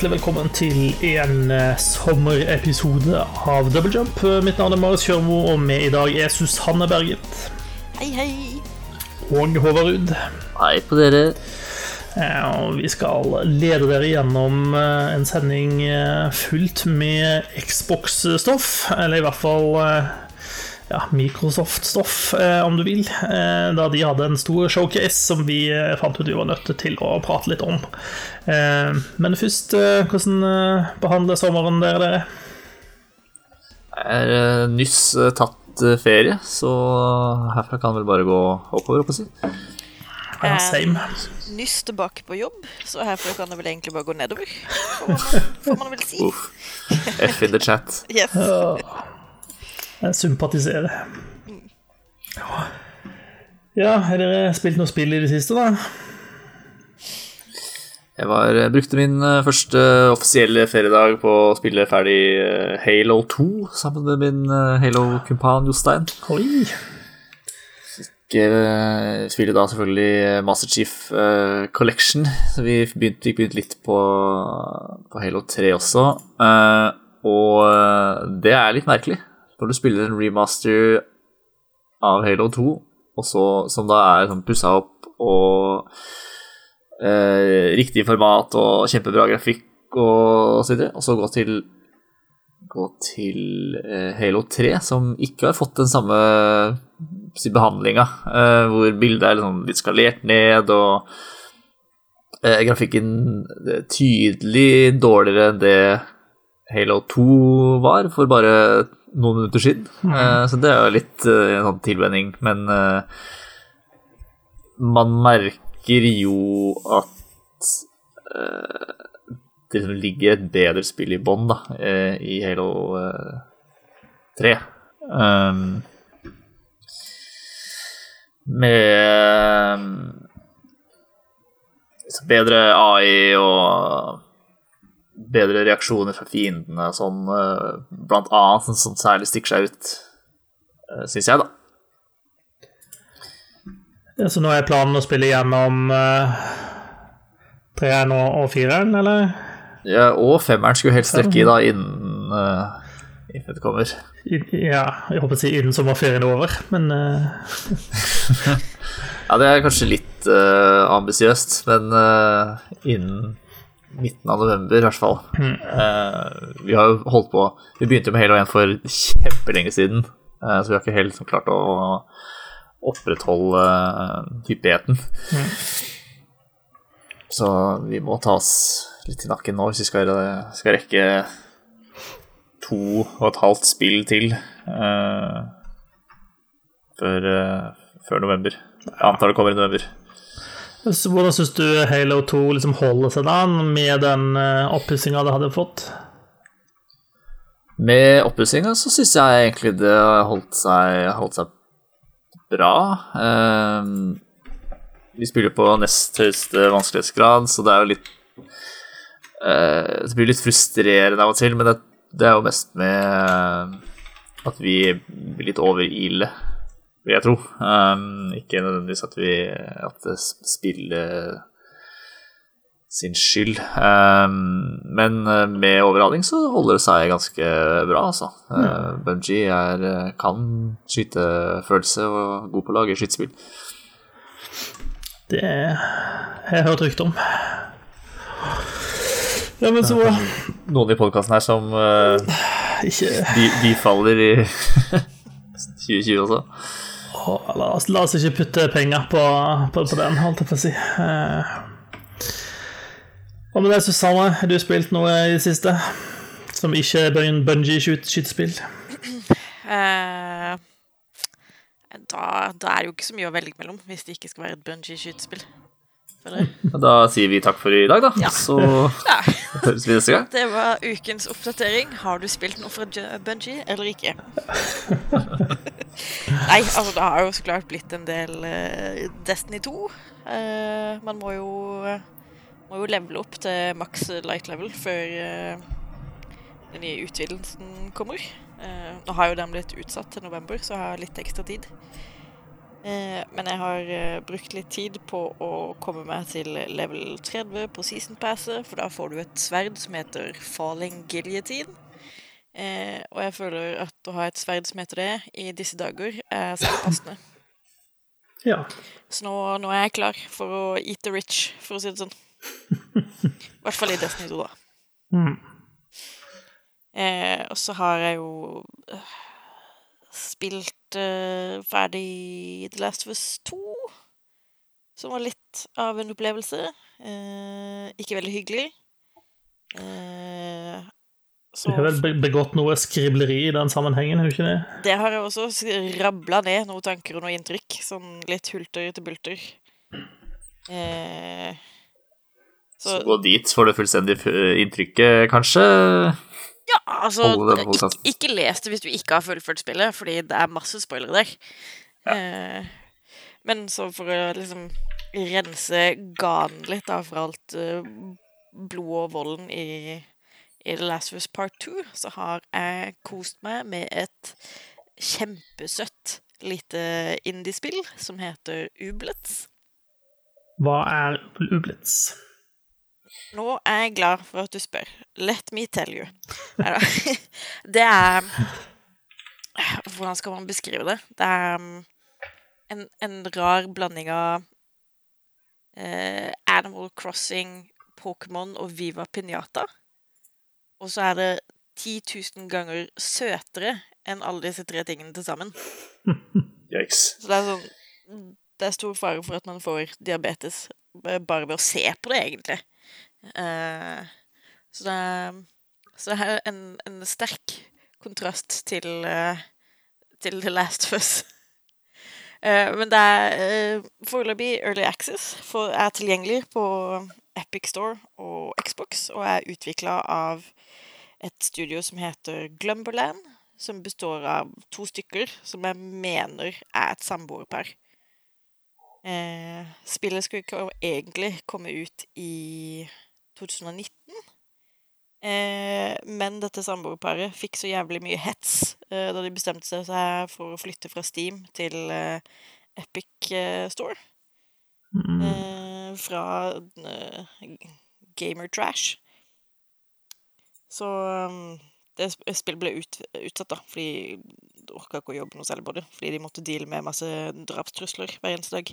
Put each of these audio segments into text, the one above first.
hjertelig velkommen til en eh, sommerepisode av Double Jump. Mitt navn er Marius Kjørmo, og med i dag er Susanne Berget. Hei, hei. Og Håvard Ruud. Hei på dere. Eh, og vi skal lede dere gjennom eh, en sending fullt med Xbox-stoff. Eller i hvert fall ja, Microsoft-stoff, eh, om du vil. Eh, da de hadde en stor showcase som vi eh, fant ut vi var nødt til å prate litt om. Eh, men først, eh, hvordan eh, behandler sommeren dere, dere? Jeg er nyss tatt ferie, så herfra kan vel bare gå oppover, holdt på å si. Ja, same. Nyss tilbake på jobb, så herfra kan det vel egentlig bare gå nedover, får man, får man vel si. Uff. F in the chat. Yes. Jeg sympatiserer. Ja, har dere spilt noe spill i det siste, da? Jeg var, brukte min eh, første offisielle feriedag på å spille ferdig eh, Halo 2 sammen med min eh, Halo-kumpan Jostein. Oi. Jeg spiller da selvfølgelig Master Chief Collection, så vi begynte, fikk begynt litt på, på Halo 3 også. Og det er litt merkelig når du spiller en remaster av Halo 2, så, som da er sånn pussa opp og eh, riktig format og kjempebra grafikk og så videre, og så gå til gå til eh, Halo 3, som ikke har fått den samme si, behandlinga, eh, hvor bildet er liksom litt skalert ned, og eh, grafikken tydelig dårligere enn det Halo 2 var for bare noen minutter siden. Mm. Uh, så det er jo litt uh, en sånn tilvenning. Men uh, man merker jo at det liksom ligger et bedre spill i bånn i Halo 3. Um, med bedre AI og bedre reaksjoner fra fiendene og sånn, eh, blant annet, som, særlig stikker seg ut, eh, syns jeg, da. Ja, så nå er planen å spille gjennom uh, treeren og fireren, eller? Ja, og femmeren skulle helst rekke i da innen, uh, innen det kommer. I, ja, jeg håper å si innen sommerferien er over, men uh... Ja, det er kanskje litt uh, ambisiøst, men innen midten av november, i hvert fall. Mm. Uh, vi har jo holdt på Vi begynte med Halo 1 for kjempelenge siden, uh, så vi har ikke helt klart å opprettholde uh, hyppigheten. Mm. Så vi må ta oss litt i nakken nå hvis vi skal, skal rekke to og et halvt spill til før, før november. Jeg antar det kommer i november. Hvordan syns du Halo 2 liksom holder seg da, med den uh, oppussinga det hadde fått? Med oppussinga så syns jeg egentlig det holdt seg, holdt seg bra. Uh, vi spiller på nest høyeste vanskelighetsgrad, så det er jo litt uh, Det blir litt frustrerende av og til, men det, det er jo mest med at vi blir litt overile vil jeg tro. Um, ikke nødvendigvis at vi at det spiller sin skyld. Um, men uh, med overhaling så holder det seg ganske bra, altså. Mm. Uh, Bungie er, uh, kan skytefølelse og god på å lage skytespill. Det har jeg hørt rykte om. Ja, men så Noen i podkasten her som uh, de, de faller i 2020 også. La, oss, la, oss, ikke putte penger på, på, på den, holdt jeg på å si. Eh. Hva med deg, Susanne? Har du spilt noe i det siste som ikke er bungee-skytespill? Uh, da, da, er det jo ikke så mye å velge mellom, hvis det ikke skal være et bungee-skytespill. Da sier vi takk for i dag, da. Ja. Så ja. høres vi neste gang. Det var ukens oppdatering. Har du spilt noe fra Bunji eller ikke? Nei, altså det har jo så klart blitt en del uh, Destiny 2. Uh, eh, man må jo, må jo levele opp til maks light level før uh, den nye utvidelsen kommer. nå har jo den blitt utsatt til november, så jeg har litt ekstra tid. Eh, men jeg har eh, brukt litt tid på å komme meg til level 30 på season passet, for da får du et sverd som heter Falling Guillotine. Eh, og jeg føler at å ha et sverd som heter det i disse dager, er særlig passende. Ja. Så nå, nå er jeg klar for å eat the rich, for å si det sånn. I hvert fall i Destiny 2, da. Mm. Eh, og så har jeg jo eh, spilt uh, ferdig The Last of Us 2, som var litt av en opplevelse. Uh, ikke veldig hyggelig. Uh, så Du har vel begått noe skribleri i den sammenhengen, har du ikke det? det har jeg også rabla ned noen tanker og noe inntrykk. Sånn litt hulter til bulter. Eh, Så så gå dit, får du fullstendig inntrykket, kanskje. Ja, altså ikke, ikke les det hvis du ikke har fullført spillet, fordi det er masse spoilere der. Eh, men så for å liksom rense ganen litt da fra alt eh, blodet og volden i, i The Last of Us Part 2, så har jeg kost meg med et kjempesøtt lite indiespill som heter Ublets. Hva er Ublitz? Nå er jeg glad for at du spør. Let me tell you. Det er Hvordan skal man beskrive det? Det er um, en, en rar blanding av eh, Animal Crossing, Pokémon og Viva Pinata. Og så er det 10 000 ganger søtere enn alle disse tre tingene til sammen. Yikes. Så det er sånn Det er stor fare for at man får diabetes bare ved å se på det, egentlig. Eh, så det er, så det er en, en sterk kontrast til, eh, til The Last of Us. Eh, men det er foreløpig Early Access for, er tilgjengelig på Epic Store og Xbox, og er utvikla av et studio som heter Glumberland, som består av to stykker som jeg mener er et samboerpar. Spillet skulle ikke egentlig komme ut i 2019. Eh, men dette samboerparet fikk så jævlig mye hets eh, da de bestemte seg for å flytte fra Steam til eh, Epic eh, Store. Mm. Eh, fra eh, Gamer Trash. Så um, det spillet ble ut, utsatt, da, fordi de orka ikke å jobbe noe særlig på det. Fordi de måtte deale med masse drapstrusler hver eneste dag.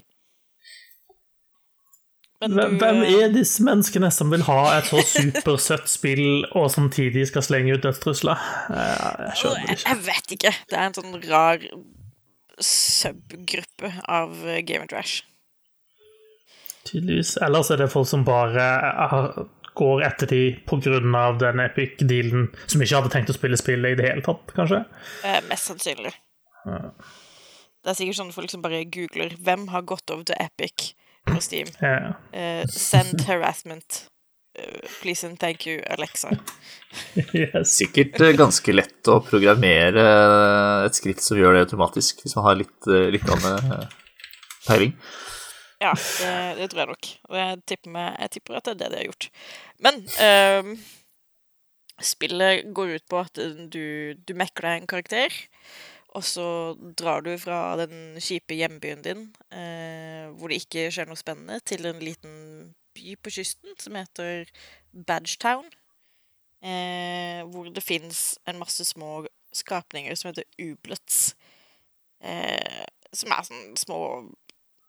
Du, hvem eh, er disse menneskene som vil ha et så supersøtt spill, og samtidig skal slenge ut dødstrusler? Eh, Jeg skjønner det ikke. jeg vet ikke. Det er en sånn rar subgruppe av Game Gamer Trash. Tydeligvis. Ellers er det folk som bare går etter de av den epic-dealen, som ikke hadde tenkt å spille spillet i det hele tatt, kanskje. Eh, mest sannsynlig. Ja. Det er sikkert sånne folk som bare googler 'Hvem har gått over til Epic på Steam?' Yeah. Uh, 'Send harassment'. Uh, 'Please and thank you, Alexa'. Yes. Sikkert uh, ganske lett å programmere eh, et skritt som gjør det automatisk, hvis man har litt, eh, peiling. Ja, det, det tror jeg nok. Og jeg tipper, med, jeg tipper at det er det de har gjort. Men ehm, spillet går ut på at du, du mekker deg en karakter, og så drar du fra den kjipe hjembyen din, eh, hvor det ikke skjer noe spennende, til en liten by på kysten som heter Badgetown. Eh, hvor det fins en masse små skapninger som heter ublets. Eh, som er sånn små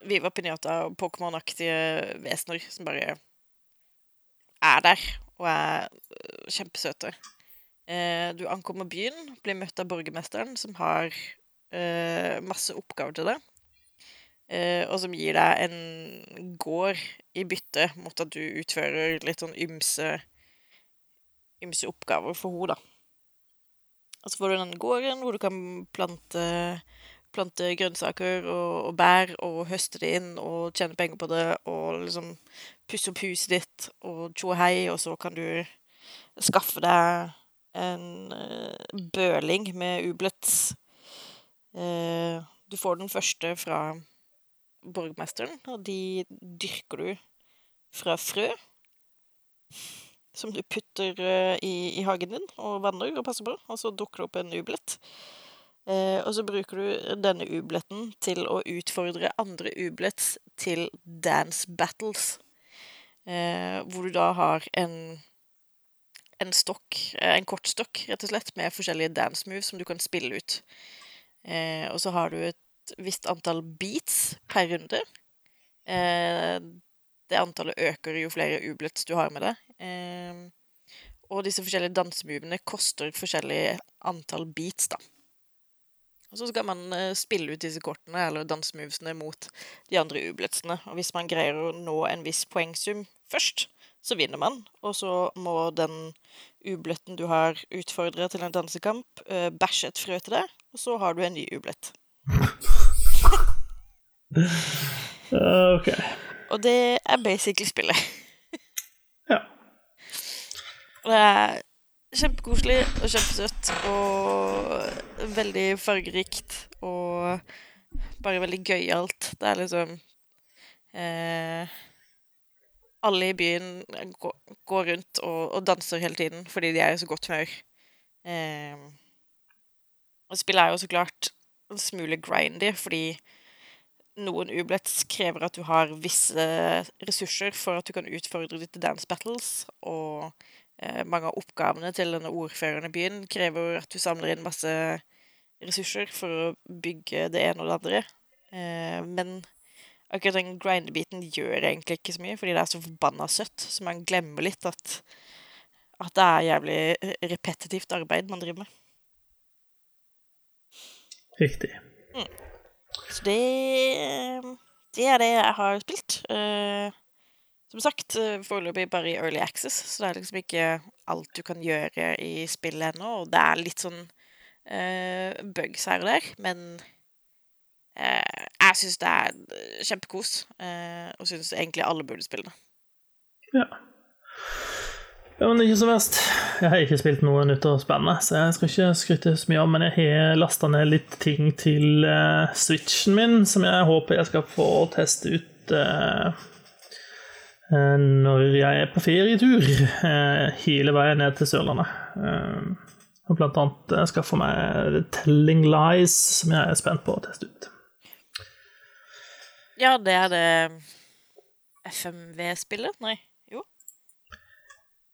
Viva Pinata og Pokémon-aktige vesener som bare er der og er øh, kjempesøte. Eh, du ankommer byen, blir møtt av borgermesteren, som har eh, masse oppgaver til deg. Eh, og som gir deg en gård i bytte mot at du utfører litt sånn ymse ymse oppgaver for henne, da. Og så får du den gården hvor du kan plante plante grønnsaker og, og bær og høste det inn og tjene penger på det og liksom pusse opp huset ditt og tjo hei, og så kan du skaffe deg en eh, bøling med ublets. Eh, du får den første fra borgmesteren, og de dyrker du fra frø. Som du putter eh, i, i hagen din og vanner og passer på, og så dukker det opp en ublet. Eh, og så bruker du denne ubletten til å utfordre andre ublets til dance battles. Hvor du da har en en stokk, eh, en kortstokk, rett og slett, med forskjellige dance moves som du kan spille ut. Eh, og så har du et visst antall beats per runde. Eh, det antallet øker jo flere ublets du har med deg. Eh, og disse forskjellige dansemovene koster forskjellig antall beats, da. Og så skal man eh, spille ut disse kortene eller dansemovesene mot de andre ubletsene. Og hvis man greier å nå en viss poengsum først, så vinner man. Og så må den ubløtten du har utfordra til en dansekamp, uh, bæsje et frø til deg, og så har du en ny ublett. ok. Og det er basically spillet. ja. Og det er kjempekoselig og kjempesøtt og veldig fargerikt og bare veldig gøyalt. Det er liksom eh, Alle i byen går, går rundt og, og, danser hele tiden fordi de er i så godt humør. Eh, og spillet er jo så klart en smule grindy fordi noen ublets krever at du har visse ressurser for at du kan utfordre ditt dance battles, og Eh, mange av oppgavene til denne ordføreren i byen krever at du samler inn masse ressurser for å bygge det ene og det andre. Eh, men akkurat den grind-biten gjør egentlig ikke så mye, fordi det er så forbanna søtt, så man glemmer litt at, at det er jævlig repetitivt arbeid man driver med. Riktig. Mm. Så det Det er det jeg har spilt. Uh, som sagt, eh, foreløpig bare i early access, så det er liksom ikke alt du kan gjøre i spillet ennå. Og det er litt sånn uh, bugs her og der, men uh, jeg syns det er kjempekos. Uh, og syns egentlig alle burde spille det. Ja. ja. Men ikke så verst. Jeg har ikke spilt noe nytt og spennende, så jeg skal ikke skryte så mye om, men jeg har lasta ned litt ting til switchen min som jeg håper jeg skal få teste ut uh, når jeg er på ferietur eh, hele veien ned til Sørlandet. Eh, og blant annet skal få meg Telling Lies, som jeg er spent på å teste ut. Ja, det er det FMV-spillet? Nei, jo?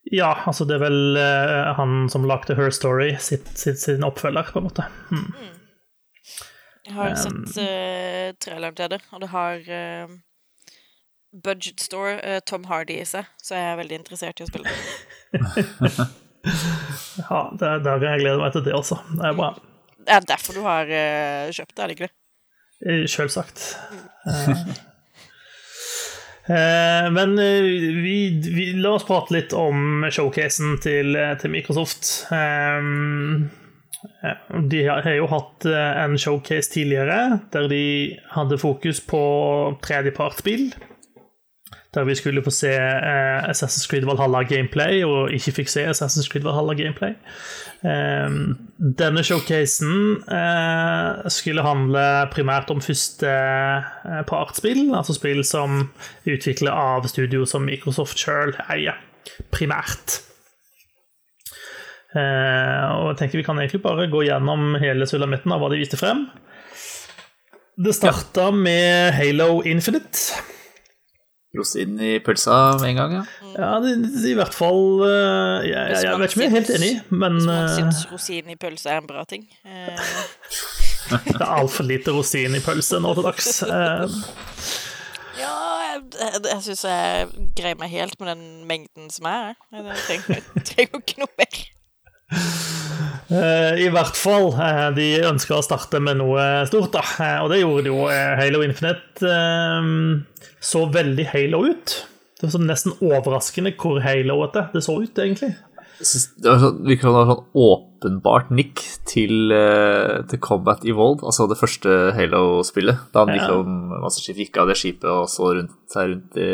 Ja, altså det er vel uh, han som lagde Her Story, sitt, sitt, sin oppfølger, på en måte. Mm. Mm. Jeg har um, sett uh, traileren til det, og det har uh, budget store uh, Tom Hardy i seg, så jeg er veldig interessert i å spille det. ja, det er der jeg gleder meg til det også. Det er bra. Det er derfor du har kjøpt det, er det ikke det? Eh, selvsagt. Mm. Uh, men vi, vi, la oss prate litt om showcasen til, til Microsoft. Um, de har jo hatt en showcase tidligere der de hadde fokus på tredjepartsspill der vi skulle få se eh, Assassin's Creed Valhalla-gameplay, og ikke fikk se Assassin's Creed Valhalla-gameplay. Eh, denne showcasen eh, skulle handle primært om første partspill, partsspill, altså spill som utviklet av studio som Microsoft sjøl eier, primært. Eh, og jeg tenker Vi kan egentlig bare gå gjennom hele sulamitten av hva de viste frem. Det starta med Halo Infinite rosinen i pølsa med en gang, ja. Ja, det, det, i hvert fall uh, Jeg, jeg, jeg vet ikke om jeg er helt enig, men Hvis man uh, syns rosin i pølse er en bra ting. Uh. det er altfor lite rosin i pølse nå til dags. ja, jeg, jeg syns jeg greier meg helt med den mengden som er. Jeg trenger, trenger ikke noe mer. I hvert fall. De ønska å starte med noe stort, da. Og det gjorde de jo. Halo Infinite så veldig Halo ut. Det var sånn nesten overraskende hvor Halo det så ut, egentlig. Det var sånn, virker som det var sånn åpenbart nikk til, uh, til Combat Evolved, altså det første Halo-spillet. Da han liksom Masterchief gikk av det skipet og så rundt seg rundt i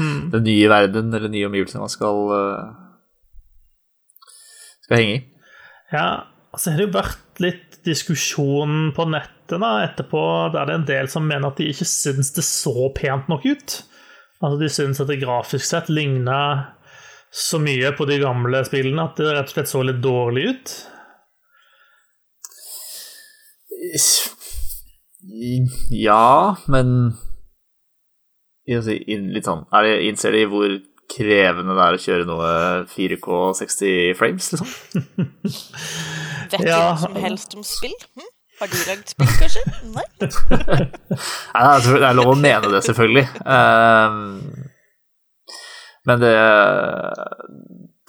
mm. den nye verden eller nye omgivelsene man skal, uh, skal henge i. Ja, altså har det jo vært litt diskusjon på nett nettene etterpå der det er en del som mener at de ikke syns det så pent nok ut. Altså De syns at det grafisk sett ligna så mye på de gamle spillene at det rett og slett så litt dårlig ut. Ja, men litt sånn er det, Innser de hvor krevende det er å kjøre noe 4K 60 frames, liksom? Vet du Ja. noe som helst om spill? Hm? Har du lagd spill, kanskje? Nei? Nei, det er lov å mene det, selvfølgelig. Ehm, men det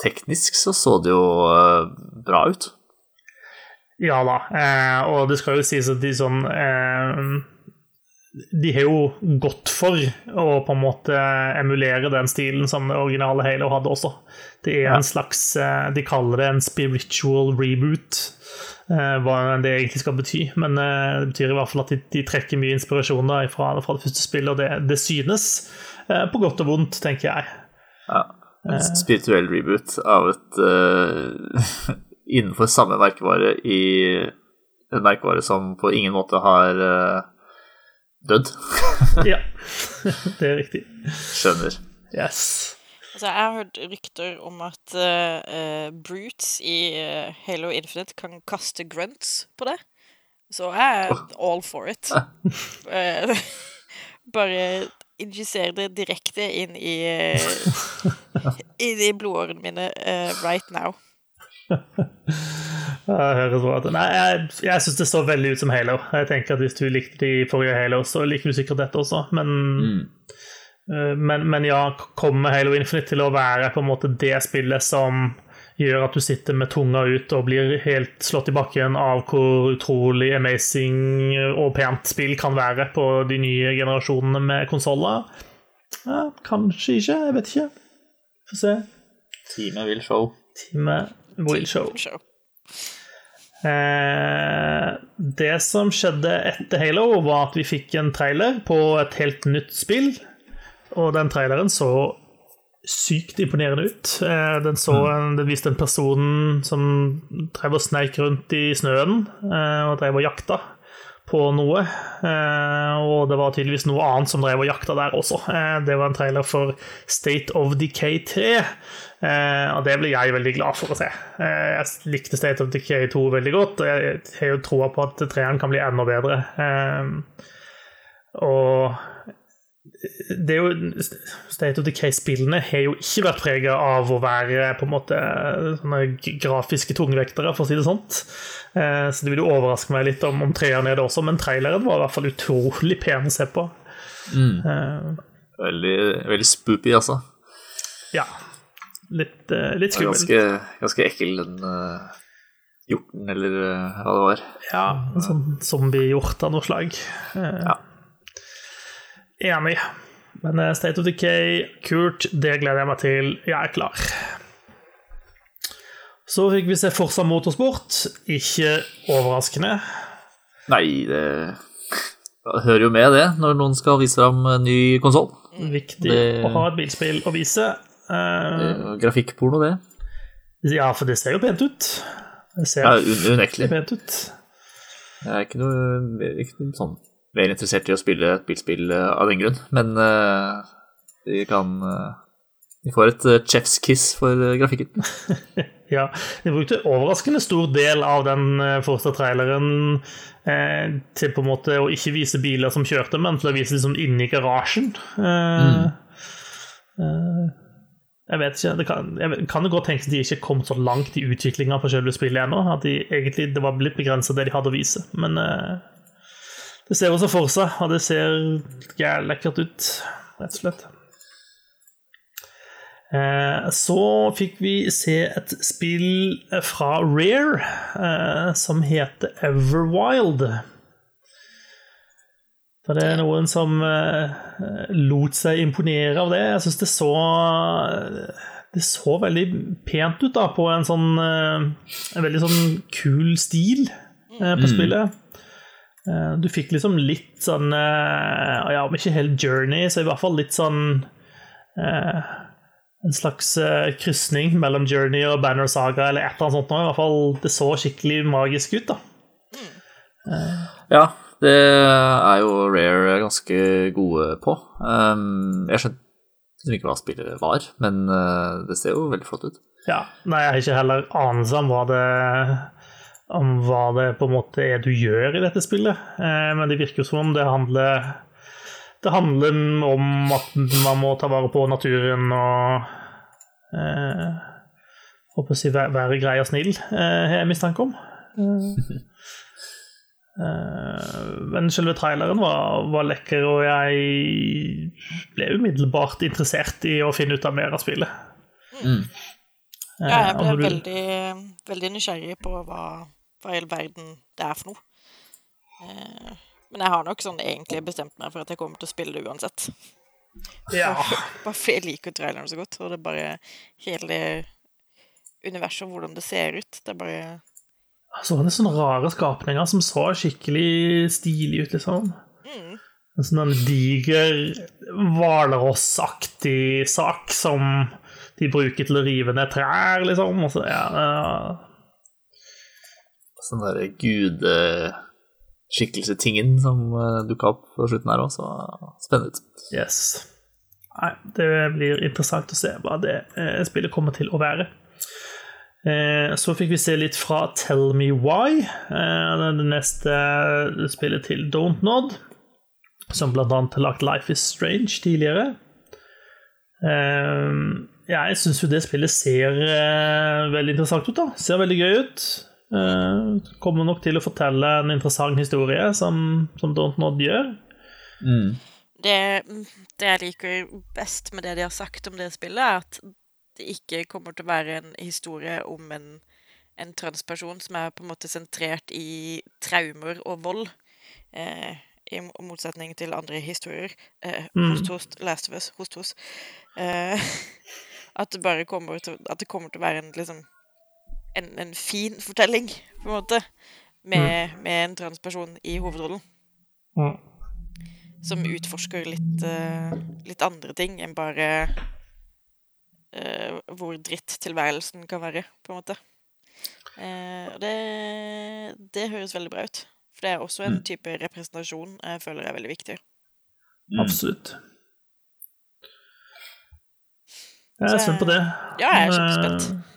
Teknisk så så det jo eh, bra ut. Ja da, eh, og det skal jo sies at de sånn eh, De har jo gått for å på en måte emulere den stilen som det originale Halo hadde også. Det er en slags eh, De kaller det en spiritual reboot, hva enn det egentlig skal bety. Men eh, det betyr i hvert fall at de, de trekker mye inspirasjon da, fra, fra det første spillet, og det, det synes. eh, På godt og vondt, tenker jeg. Ja. En spirituell reboot av et uh, Innenfor samme merkevare i en merkevare som på ingen måte har uh, dødd. Ja, det er riktig. Skjønner. Yes. Altså, jeg har hørt rykter om at eh, eh, brutes i eh, Halo Infinite kan kaste grunts på det. Så jeg er all for it. Eh, bare injisere det direkte inn i Inn i blodårene mine uh, right now. Jeg hører så at, nei, jeg, jeg syns det så veldig ut som Halo. Jeg tenker at Hvis du likte de forrige Halo, så liker du sikkert dette også. Men, eh, men, men ja, kommer Halo Infinite til å være på en måte det spillet som gjør at du sitter med tunga ut og blir helt slått i bakken av hvor utrolig amazing og pent spill kan være på de nye generasjonene med konsoller? Ja, kanskje ikke. Jeg vet ikke. Få se. Teamet vil show. Teamet Will Show. Show. Eh, det som skjedde etter Halo, var at vi fikk en trailer på et helt nytt spill. Og den traileren så sykt imponerende ut. Eh, den, så en, den viste en person som drev og sneik rundt i snøen eh, og drev og jakta på noe. Eh, og det var tydeligvis noe annet som drev og jakta der også. Det var en trailer for State of Decay 3. Eh, og det ble jeg veldig glad for å se. Jeg likte State of Decay 2 veldig godt, og jeg har jo troa på at treeren kan bli enda bedre. Og det er jo State of Decay-spillene har jo ikke vært prega av å være på en måte sånne grafiske tungvektere, for å si det sånt. Eh, Så det vil jo overraske meg litt om, om treeren er det også, men traileren var i hvert fall utrolig pen å se på. Eh, Veldig, veldig spoopy, altså. Ja. Litt, uh, litt Det skummel. ganske, ganske ekkel, den uh, hjorten, eller hva det var. Ja, en sånn zombiehjort av noe slag. Uh, Ja. Enig. Men eh, State of Decay, kult, det gleder jeg meg til. Jeg er klar. Så fikk vi se Forsa Motorsport. Ikke overraskende. Nei, det det hører jo med, det, når noen skal vise fram ny konsoll. Viktig Det- å ha et bilspill å vise. Uh... Grafikkporno, det. ja, for det ser jo pent ut. Det ser Ja, unektelig. pent ut. Det er ikke noe, ikke noe sånn mer interessert i å spille et bilspill eh, av den grunn, men eh, de kan eh, De får et chef's kiss for grafikken. Ja, de brukte overraskende stor del av den eh, første traileren eh, til på en måte å ikke vise biler som kjørte, men til å vise liksom inni garasjen. Eh, eh, jeg vet ikke, det kan, jeg kan det godt tenkes at de ikke kom så langt i utviklinga på selve spillet ennå. At de egentlig, det var litt begrensa det de hadde å vise. Men det ser også for seg, og det ser jævlig lekkert ut, rett og slett. Eh, Så fikk vi se et spill fra Rare eh, som heter Everwild. For det er noen som eh, lot seg imponere av det. Jeg syns det så Det så veldig pent ut da på en sånn En veldig sånn kul stil på spillet. Eh, Du fikk liksom litt sånn eh, Ja, om ikke helt journey, så i hvert fall litt sånn eh, en slags krysning mellom Journey og Banner Saga eller et eller annet sånt. I hvert fall, Det så skikkelig magisk ut, da. Ja, det er jo Rare ganske gode på. Um, jeg skjønte ikke hva spillet var, men det ser jo veldig flott ut. Ja, Nei, jeg har ikke heller anelse om hva det, om hva det på en måte er du gjør i dette spillet. Eh, men det virker jo som om det handler Det handler om at man må ta vare på naturen og eh, Håper å si være, være grei og snill, eh, har jeg mistanke om. Eh, men selve traileren var, var lekker, og jeg ble umiddelbart interessert i å finne ut av mer av spillet. Mm. Eh, Ja, jeg ble du- veldig, veldig nysgjerrig på hva, hva i hele verden det er for noe. Eh, men jeg har nok sånn egentlig bestemt meg for at jeg kommer til å spille det uansett. Ja. Bare fordi jeg liker traileren så godt, og det er bare hele det universet og hvordan det ser ut. Det er bare Så var det sånne rare skapninger som så skikkelig stilig ut, liksom. mm, En sånn diger hvalrossaktig sak som de bruker til å rive ned trær, liksom. Og så, ja, ja. Sånn derre gudeskikkelse-tingen som uh, dukka opp på slutten her òg, så spennende ut. Yes. Nei, det blir interessant å se hva det eh, spillet kommer til å være. Eh, så fikk vi se litt fra Tell Me Why, eh, det det neste spillet til Don't Nod, som annet har lagt Life Is Strange tidligere. Eh, jeg syns jo det spillet ser eh, veldig interessant ut, da. Ser veldig gøy ut. Eh, kommer nok til å fortelle en interessant historie, som, som Don't Nod gjør. Mm. det, det jeg liker best med det de har sagt om det spillet, er at det ikke kommer til å være en historie om en, en transperson som er på en måte sentrert i traumer og vold. Eh, I motsetning til andre historier. Eh, Mm. Host, host, Last of Us, host, host. Eh, at det bare kommer til, at det kommer til å være en, liksom, en, en fin fortelling, på en måte. Med, med en transperson i hovedrollen Mm. som utforsker litt, uh, litt andre ting enn bare uh, hvor dritt tilværelsen kan være, på en måte. Uh, og det, det høres veldig bra ut. For det er også en type representasjon jeg føler er veldig viktig. Mm. Absolutt. Jeg er spent på det. Ja, jeg er kjempespent.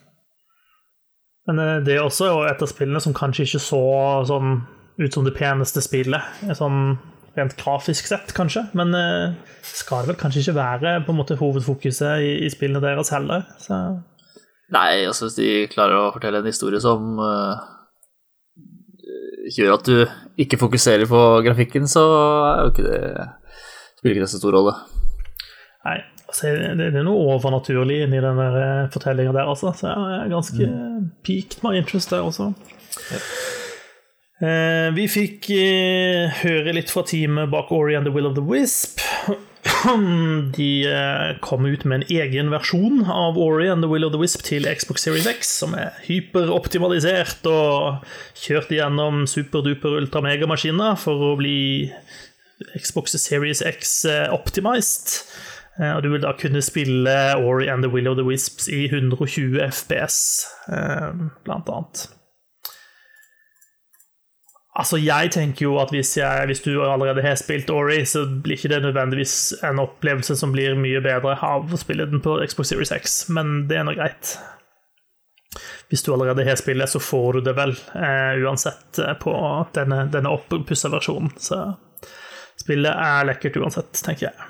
Men eh, det er også et av spillene som kanskje ikke så sånn ut som det peneste spillet. Sånn rent grafisk sett, kanskje. Men eh, skal det vel kanskje ikke være på en måte hovedfokuset i, i spillene deres heller. Så Nei, altså hvis de klarer å fortelle en historie som uh, gjør at du ikke fokuserer på grafikken, så er jo ikke det spiller ikke det så stor rolle. nei, altså, det, er noe overnaturlig inni den der fortellinga der, altså. Så jeg er ganske peaked my interest der også. Eh, vi fikk eh, høre litt fra teamet bak Ori and the Will of the Wisp. De eh, kom ut med en egen versjon av Ori and the Will of the Wisp til Xbox Series X, som er hyperoptimalisert og kjørt gjennom superduper ultra-megamaskiner for å bli Xbox Series X eh, optimized. Eh, Og du vil da kunne spille Ori and the Will of the Wisps i 120 FPS, eh, blant annet. Altså, jeg tenker jo at hvis, jeg, hvis du allerede har spilt Ori, så blir ikke det nødvendigvis en opplevelse som blir mye bedre av å spille den på Xbox Series X, men det er nå greit. Hvis du allerede har spillet, så får du det vel eh, uansett eh, på denne, denne oppussa versjonen. Så spillet er lekkert uansett, tenker jeg.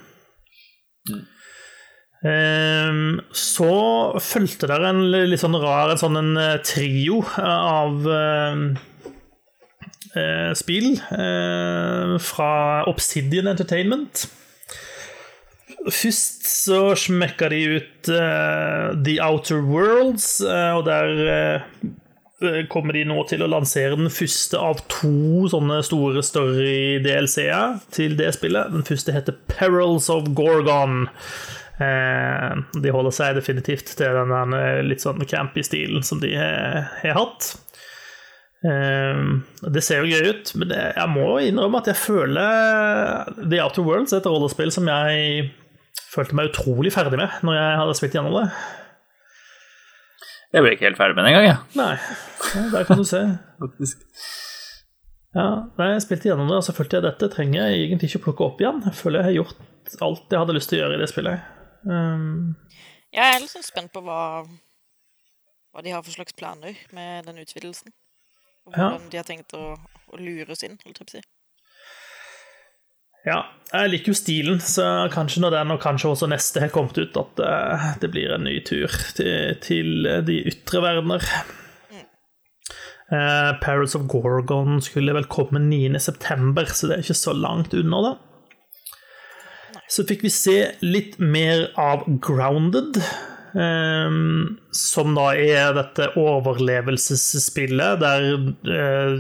Ehm, så fulgte der en litt sånn rar en sånn en eh, trio av eh, eh, spill uh, fra Obsidian Entertainment. Først så smekka de ut uh, The Outer Worlds, og der kommer de nå til å lansere den første av to sånne store story-DLC-er til det spillet. Den første heter Perils of Gorgon. Eh, de holder seg definitivt til den der litt sånn campy stilen som de har hatt. Eh, det ser jo gøy ut, men det, jeg må innrømme at jeg føler The Outer Worlds er et rollespill som jeg følte meg utrolig ferdig med når jeg hadde spilt gjennom det. Jeg ble ikke helt ferdig med det engang, jeg. Nei, ja, der kan du se. Faktisk. Ja, nei, jeg spilte gjennom det, og så følte jeg at dette trenger jeg egentlig ikke å plukke opp igjen. Jeg føler jeg har gjort alt jeg hadde lyst til å gjøre i det spillet. Um, Jeg er litt sånn spent på hva, hva de har for slags planer med den utvidelsen. Og hvordan de har tenkt å, å lure oss inn, holdt jeg på å si. Ja, jeg liker jo stilen, så kanskje når den og kanskje også neste har kommet ut, at eh, det blir en ny tur til, til de ytre verdener. Eh, Parrots of Gorgon skulle vel komme 9.9., så det er ikke så langt unna, da. Så fikk vi se litt mer av Grounded. Um, som da er dette overlevelsesspillet der uh,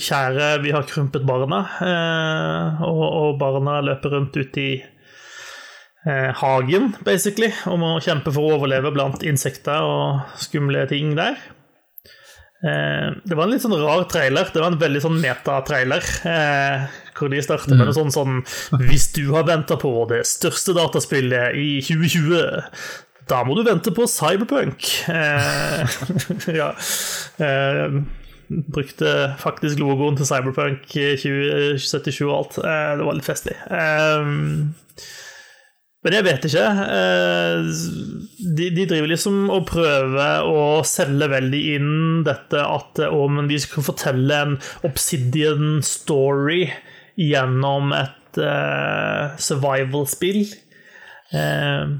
Kjære, vi har krympet barna, uh, og, og, barna løper rundt ute i uh, hagen, basically, og må kjempe for å overleve blant insekter og skumle ting der. Det var en litt sånn rar trailer. Det var en veldig sånn metatrailer. Eh, hvor de starter med noe sånn sånn Hvis du har venta på det største dataspillet i 2020, da må du vente på Cyberpunk. Eh, ja. Eh, brukte faktisk logoen til Cyberpunk 2077 og alt. Eh, det var litt festlig. Eh, men jeg vet ikke. Eh, de, de, driver liksom og prøver å selge veldig inn dette at om vi skal fortelle en Obsidian story gjennom et uh, survival-spill. Uh,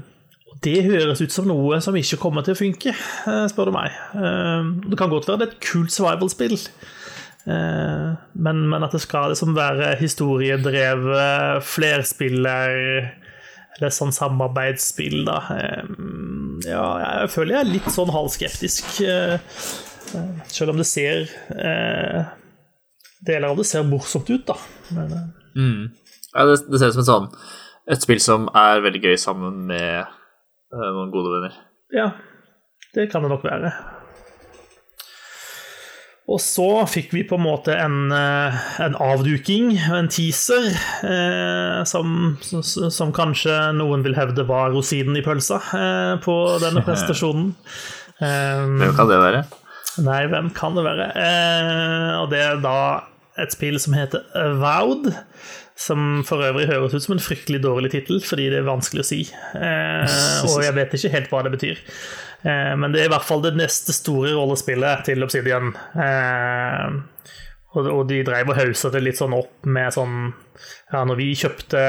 det høres ut som noe som ikke kommer til å funke, spør du meg. Det kan godt være det er et kult survival-spill, men, at det skal liksom være historiedrevet, flerspiller eller sånn samarbeidsspill, da Ja, jeg føler jeg er litt sånn halvskeptisk. Selv om det ser Deler av det ser morsomt ut, da. Men, mm. Ja, det, det ser ut som et sånn et spill som er veldig gøy sammen med Eh, noen gode venner. Ja, det kan det nok være. Og så fikk vi på en måte en, eh, en avduking, en teaser, eh, som, som, kanskje noen vil hevde var rosinen i pølsa eh, på denne prestasjonen. Um, hvem kan det være? Nei, hvem kan det være? Eh, og det er da et spill som heter Avowed. Som for øvrig høres ut som en fryktelig dårlig tittel, fordi det er vanskelig å si. Eh, og jeg vet ikke helt hva det betyr. Eh, men det er i hvert fall det neste store rollespillet til Obsidian. Eh, og, de dreiv og hausa det litt sånn opp med sånn Ja, når vi kjøpte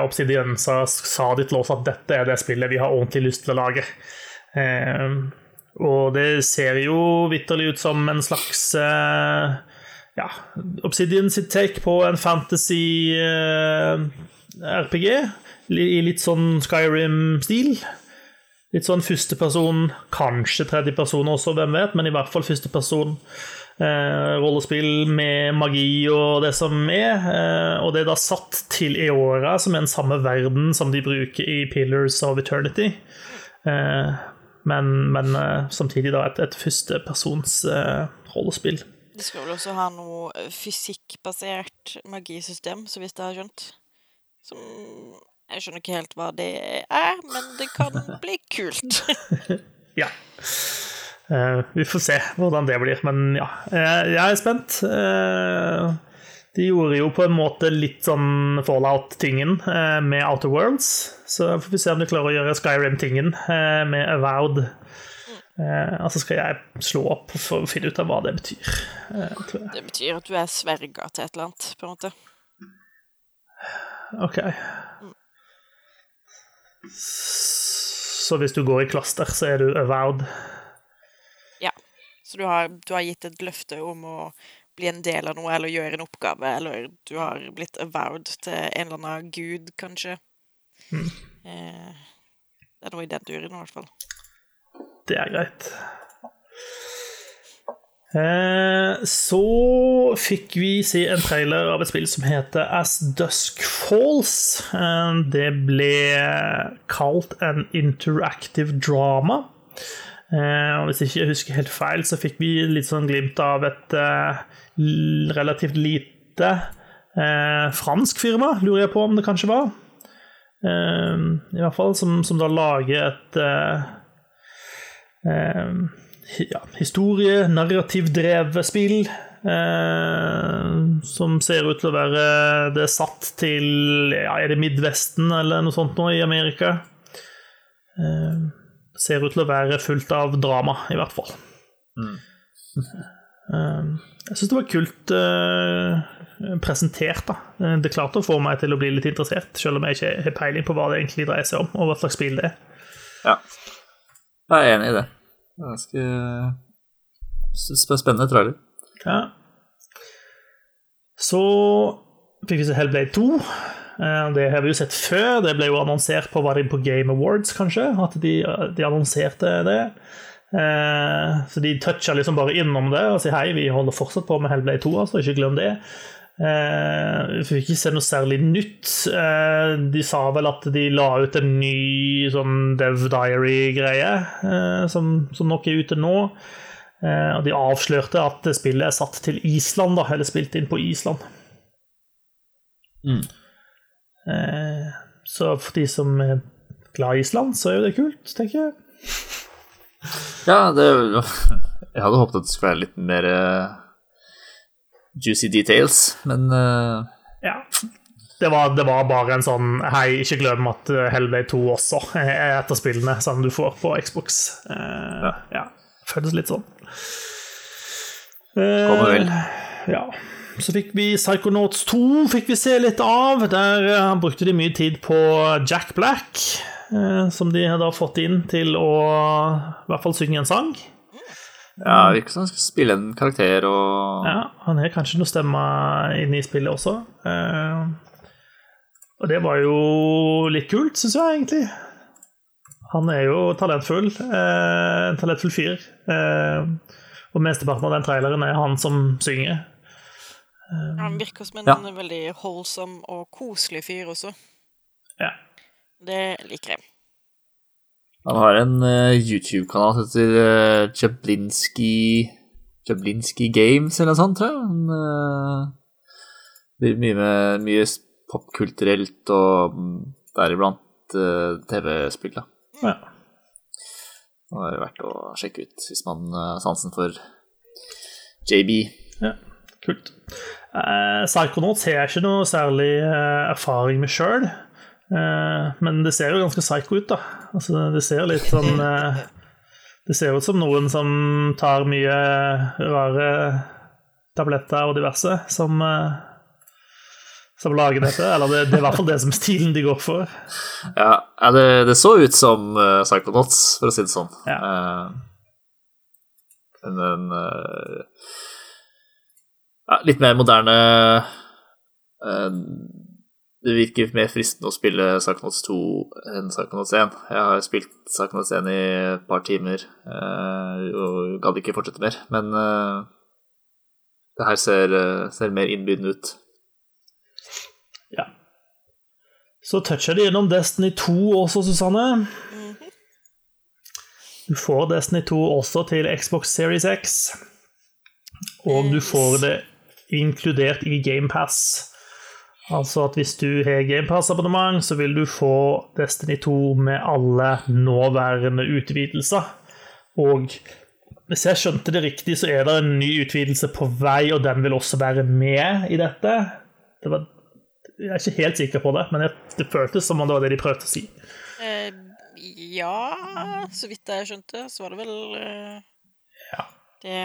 Obsidian, så sa de til oss at dette er det spillet vi har ordentlig lyst til å lage. Eh, og det ser jo vitterlig ut som en slags ja, Obsidian sitt take på en fantasy-RPG. I litt sånn Skyrim-stil. Litt sånn førsteperson, kanskje tredjeperson også, hvem vet, men i hvert fall førsteperson. Eh, rollespill med magi og det som er. Eh, og det er da satt til Eora, som er den samme verden som de bruker i Pillars of Eternity. Eh, men, men eh, samtidig da et, et førstepersons eh, rollespill. De skal vel også ha noe eh, fysikkbasert magisystem, så hvis jeg har skjønt. Som Jeg skjønner ikke helt hva det er, men det kan bli kult. ja. Uh, vi får se hvordan det blir, men ja. Uh, jeg er spent. Uh, de gjorde jo på en måte litt sånn fallout-tingen med Outer Worlds, så får vi se om de klarer å gjøre Skyrim-tingen med Avowed. Altså skal jeg slå opp for å finne ut av hva det betyr. Det betyr at du er sverga til et eller annet, på en måte. OK. Så hvis du går i klaster, så er du avowed? Ja. Så du har, du har, gitt et løfte om å bli en del av noe, eller gjøre en oppgave, eller du har blitt avowed til en eller annen gud, kanskje. Mm. Eh, det er noe i den duren, i hvert fall. Det er greit. Eh, så fikk vi se en trailer av et spill som heter As Dusk Falls. Eh, det ble kalt en interactive drama. Eh, og hvis ikke jeg husker helt feil, så fikk vi litt sånn glimt av et relativt lite fransk firma, lurer jeg på om det kanskje var. I hvert fall, som, som da lager et ja, historie, narrativdrevet spill. Eh, som ser ut til å være det satt til ja, Er det Midvesten eller noe sånt nå i Amerika? Eh, ser ut til å være fullt av drama, i hvert fall. Mm. Eh, jeg syns det var kult eh, presentert. da. Eh, Det klarte å få meg til å bli litt interessert, selv om jeg ikke har peiling på hva det egentlig dreier seg om, og hva slags spill det er. Ja. Jeg er enig i det. Ganske sp- spennende trailer. Ja. Så fikk vi se Hellblade 2. Eh, Det har vi jo sett før. Det ble jo annonsert på, var det på Game Awards, kanskje? At de, de annonserte det. Eh, Så de toucha liksom bare innom det og sier hei, vi holder fortsatt på med Hellblade 2, altså, ikke glem det. Eh, Vi fikk ikke se noe særlig nytt. Eh, De sa vel at de la ut en ny sånn Dev Diary-greie, eh, som, som nok er ute nå. Og de avslørte at spillet er satt til Island, da, eller spilt inn på Island. Mm. Så for de som er glad i Island, så er jo det kult, tenker jeg. Ja, det Jeg hadde håpet at det skulle være litt mer juicy details, men uh... Ja. Det var, det var bare en sånn Hei, ikke glem at eh, Hellblade 2 også er et av spillene som du får på Xbox. Uh, ja. Føles litt sånn. Kommer vel. Ja. Så fikk vi Psychonauts 2 fikk vi se litt av. Der uh, brukte de mye tid på Jack Black, som de hadde fått inn til å i hvert fall synge en sang. Ja, virker som han skal spille en karakter og Ja, han har kanskje noe stemme inne i spillet også. Eh, og det var jo litt kult, syns jeg egentlig. Han er jo talentfull. Eh, en talentfull fyr. Eh, og mesteparten av den traileren er han som synger. Han virker som en Ja. veldig holdsom og koselig fyr også. Ja. Det liker jeg. Han har en uh, YouTube-kanal som heter uh, Jablinski Jablinski Games eller noe sånt, tror jeg. Han eh, driver mye med mye popkulturelt og mm, deriblant uh, TV-spill. da. ja. Det er verdt å sjekke ut hvis man har sansen for JB. Ja, kult. Eh, Psychonauts har jeg ikke noe særlig erfaring med sjøl. Eh, men det ser jo ganske psycho ut, da. Altså, det ser litt sånn eh, Det ser ut som noen som tar mye rare tabletter og diverse, som eh, som lager dette. Eller det, det er i hvert fall det som er stilen de går for. Ja, det, det så ut som Psychonauts, for å si det sånn. Ja. Eh, men en eh, ja, litt mer moderne eh, Det virker mer fristende å spille Psychonauts 2 enn Psychonauts 1. Jeg har spilt Psychonauts 1 i et par timer eh, og gadd ikke fortsette mer, men eh, det her ser, eh, ser mer innbydende ut. Ja. Så toucher de gjennom Destiny 2 også, Susanne. Du får Destiny 2 også til Xbox Series X. Og du får det inkludert i GamePass. Altså at hvis du har GamePass-abonnement, så vil du få Destiny 2 med alle nåværende utvidelser. Og hvis jeg skjønte det riktig, så er det en ny utvidelse på vei, og den vil også være med i dette. Det var jeg er ikke helt sikker på det, men det føltes som om det var det de prøvde å si. Eh, ja, så vidt jeg skjønte, så var det vel eh, Ja. Det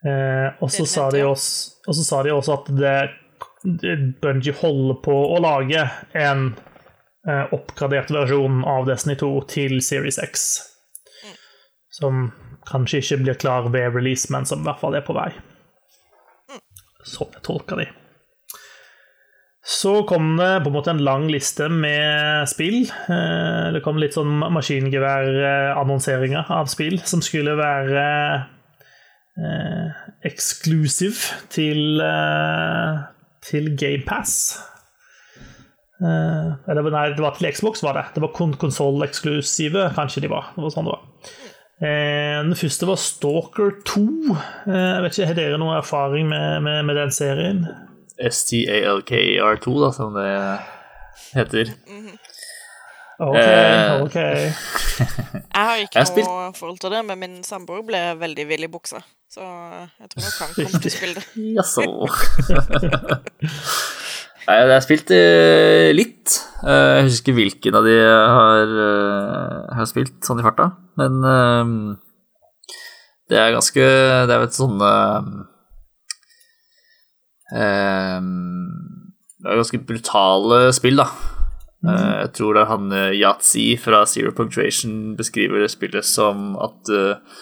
Eh, og, så sa de også, og så sa de også at det Bungie holder på å lage en eh, oppgradert versjon av Destiny 2 til Series X. Som kanskje ikke blir klar ved release, men som i hvert fall er på vei. Sånn jeg tolker de. Så kom det på en måte en lang liste med spill. Eh, Det kom litt sånn maskingeværannonseringer av spill som skulle være eh, exclusive til, eh, til GamePass. Eh, eller nei, det var til Xbox, var det. Det var kon konsoll-eksklusive, kanskje de var. Det var sånn det var. Eh, den første var Stalker 2. Eh, jeg vet ikke, Har dere noe erfaring med, med, med den serien? STALKR2, da, som det heter. Mm Eh. Ok. Jeg har ikke Jeg har spilt- noe forhold til det, men min samboer ble veldig vill i buksa. Så jeg tror nok han kommer til å spille det. Jaså. Jeg har spilt eh, litt. Eh, Jeg husker ikke hvilken av de jeg har, eh, har spilt sånn i farta, men eh, Det er ganske Det er jo et sånne um, Det er ganske brutale spill, da. Uh, jeg tror det er han uh, Yatzy fra Zero Punctuation beskriver spillet som at uh,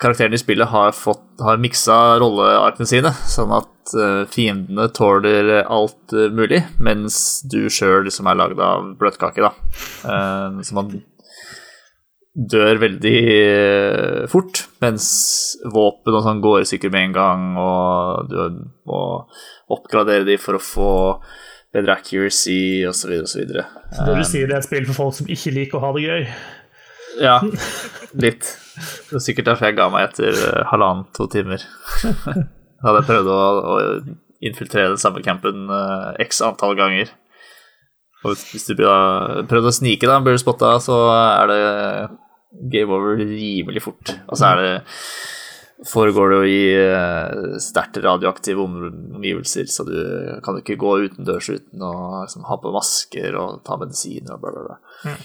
karakterene i spillet har, fått, har miksa rollearkene sine, sånn at uh, fiendene tåler alt uh, mulig, mens du sjøl liksom er lagd av bløtkake, da. Uh, så man dør veldig fort, mens våpen og sånn går i stykker med en gang, og du må oppgradere de for å få bedre accuracy osv. osv. Så det du sier, det er et spill for folk som ikke liker å ha det gøy? Ja, litt. Det er sikkert derfor jeg ga meg etter halvannen-to timer. Da hadde jeg prøvd å, å infiltrere den samme campen uh, x antall ganger. Og hvis du prøvde å snike, da, blir du spotta, så er det game over rimelig fort. Og så er det foregår det jo i uh, sterkt radioaktive omgivelser, så du kan ikke gå utendørs uten å liksom, ha på masker og ta medisiner og bla, bla, bla. Mm.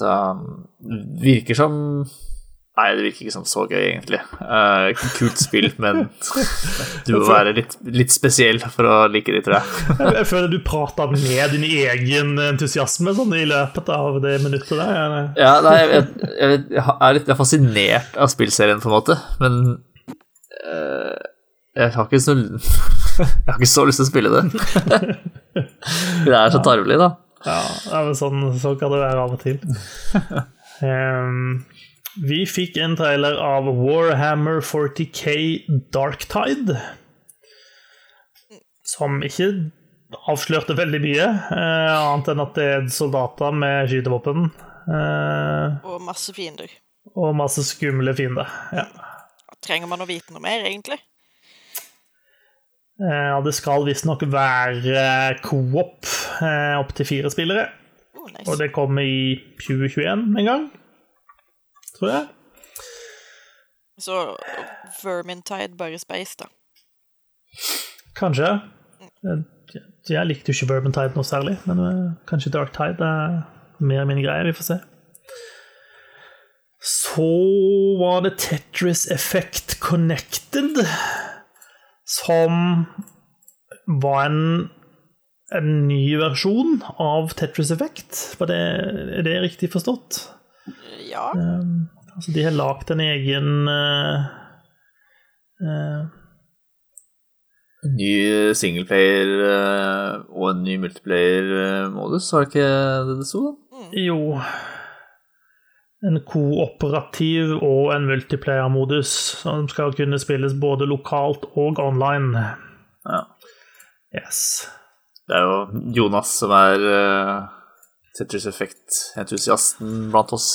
Så det virker som Nei, det virker ikke som så gøy, egentlig. Uh, kult spill, men du må være litt, litt, spesiell for å like det, tror jeg. jeg føler du prata ned din egen entusiasme sånn i løpet av det minuttet der. Ja, nei, jeg, jeg, jeg, er litt fascinert av spillserien, på en måte, men uh, jeg har ikke så Jeg har ikke så lyst til å spille det. det er så tarvelig, da. Ja, men sånn, sånn kan det være av og til. Um, vi fikk en trailer av Warhammer 40K Darktide. Som ikke avslørte veldig mye, eh, annet enn at det er soldater med skytevåpen. Eh, og masse fiender. Og masse skumle fiender. ja. Trenger man å vite noe mer, egentlig? Ja, det skal visstnok være co-op eh, opp til fire spillere. Oh, nice. Og det kommer i 2021 en gang tror jeg. Så Vermintide bare space, da? Kanskje. Jeg likte jo ikke Vermintide noe særlig, men eh, kanskje Darktide er mer min greie. Vi får se. Så var det Tetris Effect Connected, som var en, en ny versjon av Tetris Effect. Var det, er det riktig forstått? Ja. Um, altså, de har lagd en egen uh, uh, En ny singleplayer uh, og en ny multiplayer-modus, var det ikke det det sto? Mm. Jo. En kooperativ og en multiplayer-modus som skal kunne spilles både lokalt og online. Ja. Yes. Det er jo Jonas som er Tetris Effect-entusiasten blant oss.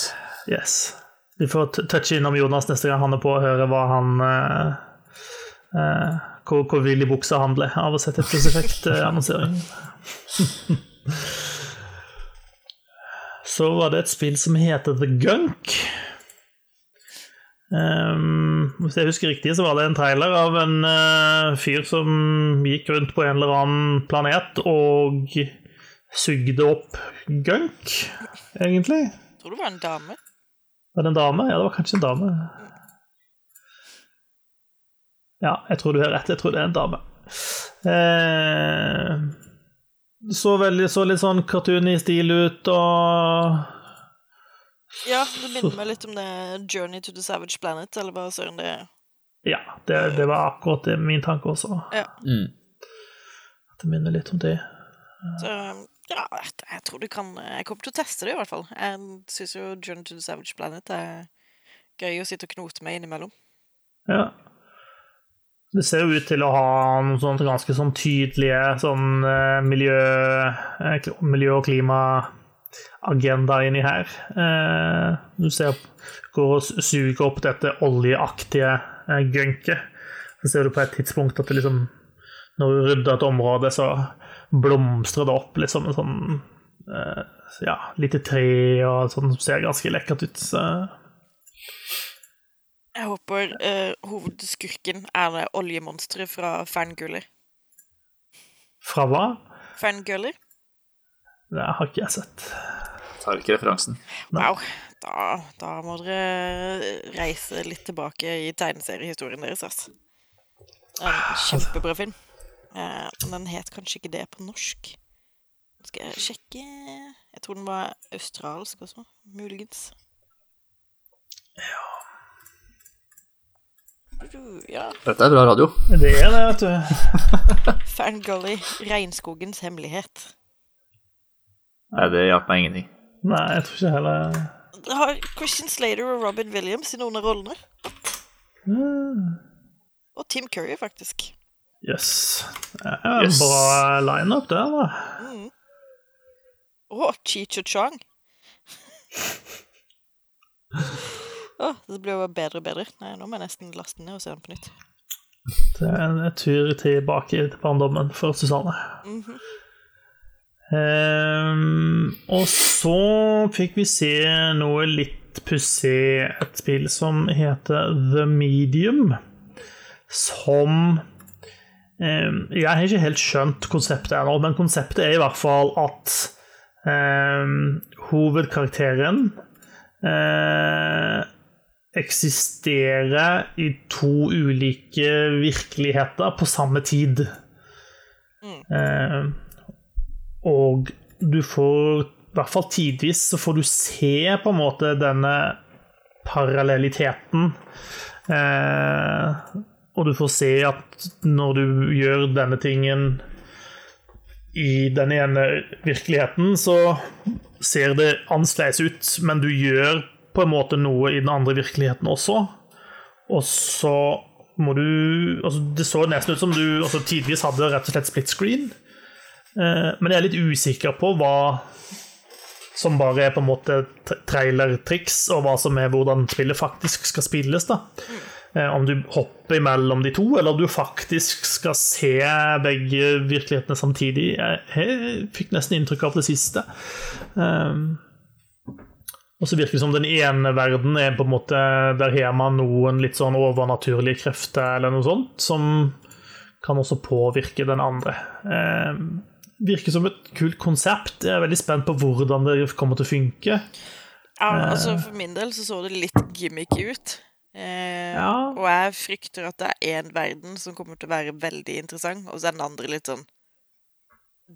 Yes. Vi får touche innom Jonas neste gang han er på, og høre hva han uh, uh, hvor, hvor vill i buksa han ble av å sette Tetris Effect-annonsering. Så var det et spill som heter The Gunk. Um, hvis jeg husker riktig, så var det en trailer av en uh, fyr som gikk rundt på en eller annen planet og sugde opp gunk, egentlig. Jeg tror det var en dame. Var det en dame? Ja, det var kanskje en dame. Ja, jeg tror du har rett. Jeg tror det er en dame. Eh, så, veldig, så litt sånn cartoony stil ut og Ja, det minner meg litt om det Journey to the Savage Planet, eller hva søren det er. Ja, det, det, var akkurat det min tanke også. Ja. Mm. Det minner litt om det. Så ja, jeg tror du kan Jeg kommer til å teste det, i hvert fall. Jeg syns jo Journey to the Savage Planet er gøy å sitte og knote med innimellom. Ja. Det ser jo ut til å ha noen sånne ganske sånn tydelige sånn miljø, miljø og klimaagenda inni her. Du ser går og suger opp dette oljeaktige gunket. Så ser du på et tidspunkt at det liksom Når du rydder et område, så blomstrer det opp litt en sånn uh, Ja, lite tre og sånn som ser ganske lekkert ut. Så. Jeg håper uh, hovedskurken er det oljemonsteret fra Fangirler. Fra hva? Fangirler. Det har ikke jeg sett. Tar ikke referansen. Wow. da, da må dere reise litt tilbake i tegneseriehistorien deres, altså. Det er en kjempebra film. Eh, men den het kanskje ikke det på norsk. Skal jeg sjekke Jeg tror den var australsk også, muligens. Ja. Dette er bra radio. Det er det, vet du. Fangully, Regnskogens hemmelighet. Nei, det hjalp meg ingenting. Nei, jeg tror ikke heller Det har Christian Slater og Robin Williams i noen av rollene. Og Tim Curry, faktisk. Jøss. Yes. Det er en Yes. bra lineup der, da. Og Cheech og Chong. Åh, det blir jo bedre og bedre. Nei, nå må jeg nesten laste den ned og se den på nytt. Det er en tur tilbake til barndommen for Susanne. Ehm, og så fikk vi se noe litt pussig, et spill som heter The Medium, som Jeg har ikke helt skjønt konseptet ennå, men konseptet er i hvert fall at um, hovedkarakteren uh, eksisterer i to ulike virkeligheter på samme tid. Eh, og du får, i hvert fall tidvis, så får du se på en måte denne parallelliteten. Eh, og du får se at når du gjør denne tingen i den ene virkeligheten, så ser det annerledes ut, men du gjør på en måte noe i den andre virkeligheten også. Og så må du altså Det så nesten ut som du altså tidvis hadde rett og slett split screen. Eh, men jeg er litt usikker på hva som bare er på en måte tra- trailertriks, og hva som er hvordan spillet faktisk skal spilles. da. Eh, Om du hopper mellom de to, eller om du faktisk skal se begge virkelighetene samtidig. Jeg, fikk nesten inntrykk av det siste. Um, og så virker det som den ene verden er på en måte Der har man noen litt sånn overnaturlige krefter eller noe sånt, som kan også påvirke den andre. Eh, virker som et kult konsept. Jeg er veldig spent på hvordan det kommer til å funke. Ja, altså For min del så så det litt gimmicky ut. Eh, Ja. Og jeg frykter at det er én verden som kommer til å være veldig interessant, og så er den andre litt sånn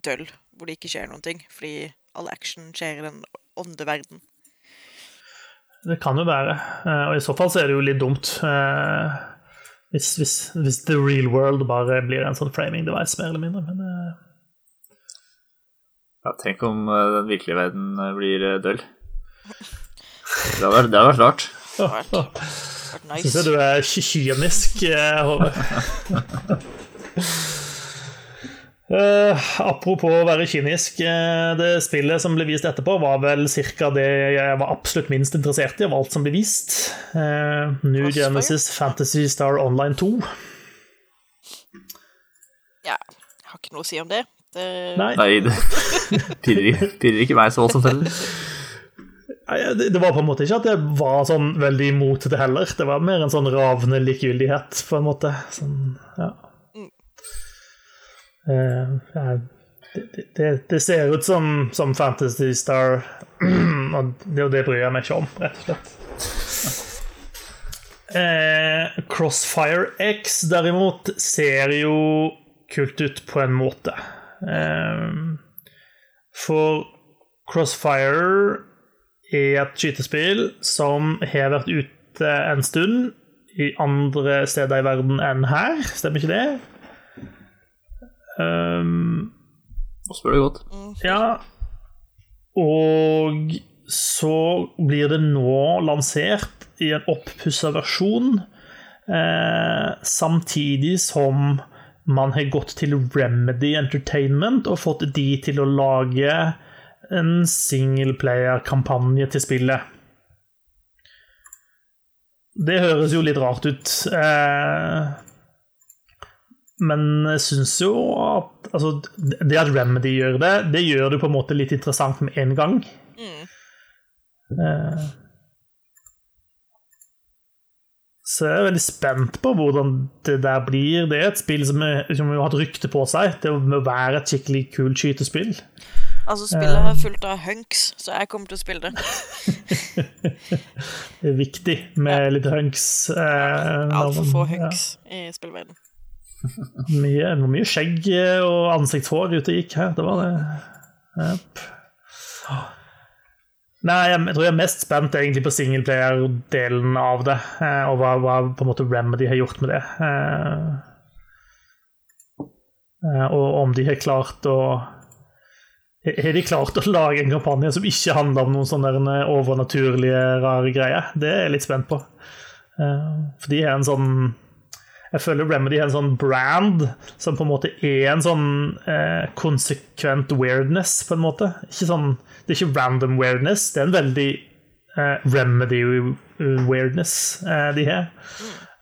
døll, hvor det ikke skjer noen ting, fordi all action skjer i den åndeverden. Det kan jo være. Eh, og i så fall så er det jo litt dumt. eh, hvis, hvis, hvis the real world bare blir en sånn framing device, mer eller mindre. Men eh, Ja, tenk om den virkelige verden blir døll. Det hadde vært- det hadde vært rart. åh. Syns jeg du er kynisk, eh, Håvard. Eh, apropos å være kynisk, Uh, det spillet som ble vist etterpå, var vel ca. det jeg var absolutt minst interessert i av alt som ble vist. Uh, New Hva Genesis Fantasy Star Online 2. Ja, jeg har ikke noe å si om det. det Nei, Nei, det pirrer, pirrer ikke meg så voldsomt heller. Det, var på en måte ikke at jeg var sånn veldig imot det heller. Det var mer en sånn ravende likegyldighet, på en måte. Sånn, ja. Uh, det, det, det ser ut som, som Fantasy Star, og det, det bryr jeg meg ikke om, rett og slett. Eh, Crossfire X derimot ser jo kult ut på en måte. Eh, for Crossfire er et skytespill som har vært ute en stund i andre steder i verden enn her. Stemmer ikke det? Um, spør du godt. ja. Og så blir det nå lansert i en oppussa versjon, eh, samtidig som man har gått til Remedy Entertainment og fått de til å lage en singleplayer-kampanje til spillet. Det høres jo litt rart ut. Eh, men jeg syns jo at altså, Det at Remedy gjør det, det gjør det på en måte litt interessant med en gang. Mm. så jeg er veldig spent på hvordan det der blir. Det er et spill som, er, som har hatt rykte på seg til å være et skikkelig kult skytespill. Altså, spillet er fullt av hunks, så jeg kommer til å spille det. Det er viktig med litt hunks. Eh, Altfor få hunks hunks i spillverdenen. Ja, mye, mye skjegg og ansiktshår ute gikk her. Det var det. Yep. Nei, jeg, jeg tror jeg er mest spent egentlig på singleplayer-delen av det, eh, og hva, hva på en måte Remedy har gjort med det. Eh, eh, og om de har klart å Har de klart å lage en kampanje som ikke handler om noen sånne overnaturlige, rare greier? Det er jeg litt spent på. Eh, For de har en sånn jeg føler Remedy har en sånn brand som på en måte er en sånn eh, konsekvent weirdness, på en måte. Sånn, det er ikke random weirdness, det er en veldig eh, Remedy-weirdness eh, de har.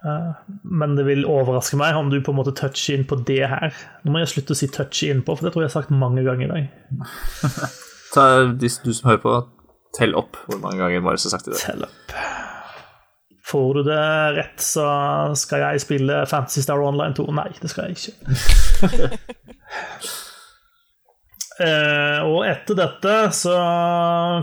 Eh, men det vil overraske meg om du på en måte toucher inn på det her. Nå må jeg slutte å si 'touche inn på', for det tror jeg jeg har sagt mange ganger i dag. Ta, de, du som hører på, tell opp hvor mange ganger Marius har sagt det. Tell opp. Får du det rett, så skal jeg spille Fantasy Star Online 2. Nei, det skal jeg ikke. Eh, og etter dette så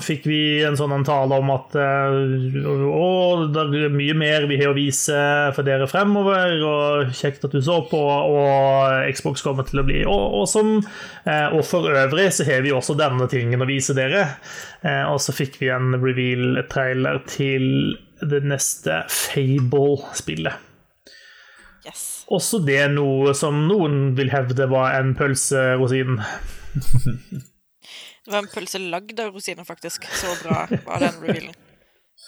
fikk vi en sånn en tale om at eh, å, det er mye mer vi har å vise for dere fremover, og kjekt at du så på, og Xbox kommer til å bli awesome. Eh, og for øvrig så har vi også denne tingen å vise dere. Eh, og så fikk vi en reveal-trailer til det neste Fable-spillet. Yes. Også det noe som noen vil hevde var en pølserosin. Det var en pølse lagd av rosiner, faktisk. Så bra var den revealen.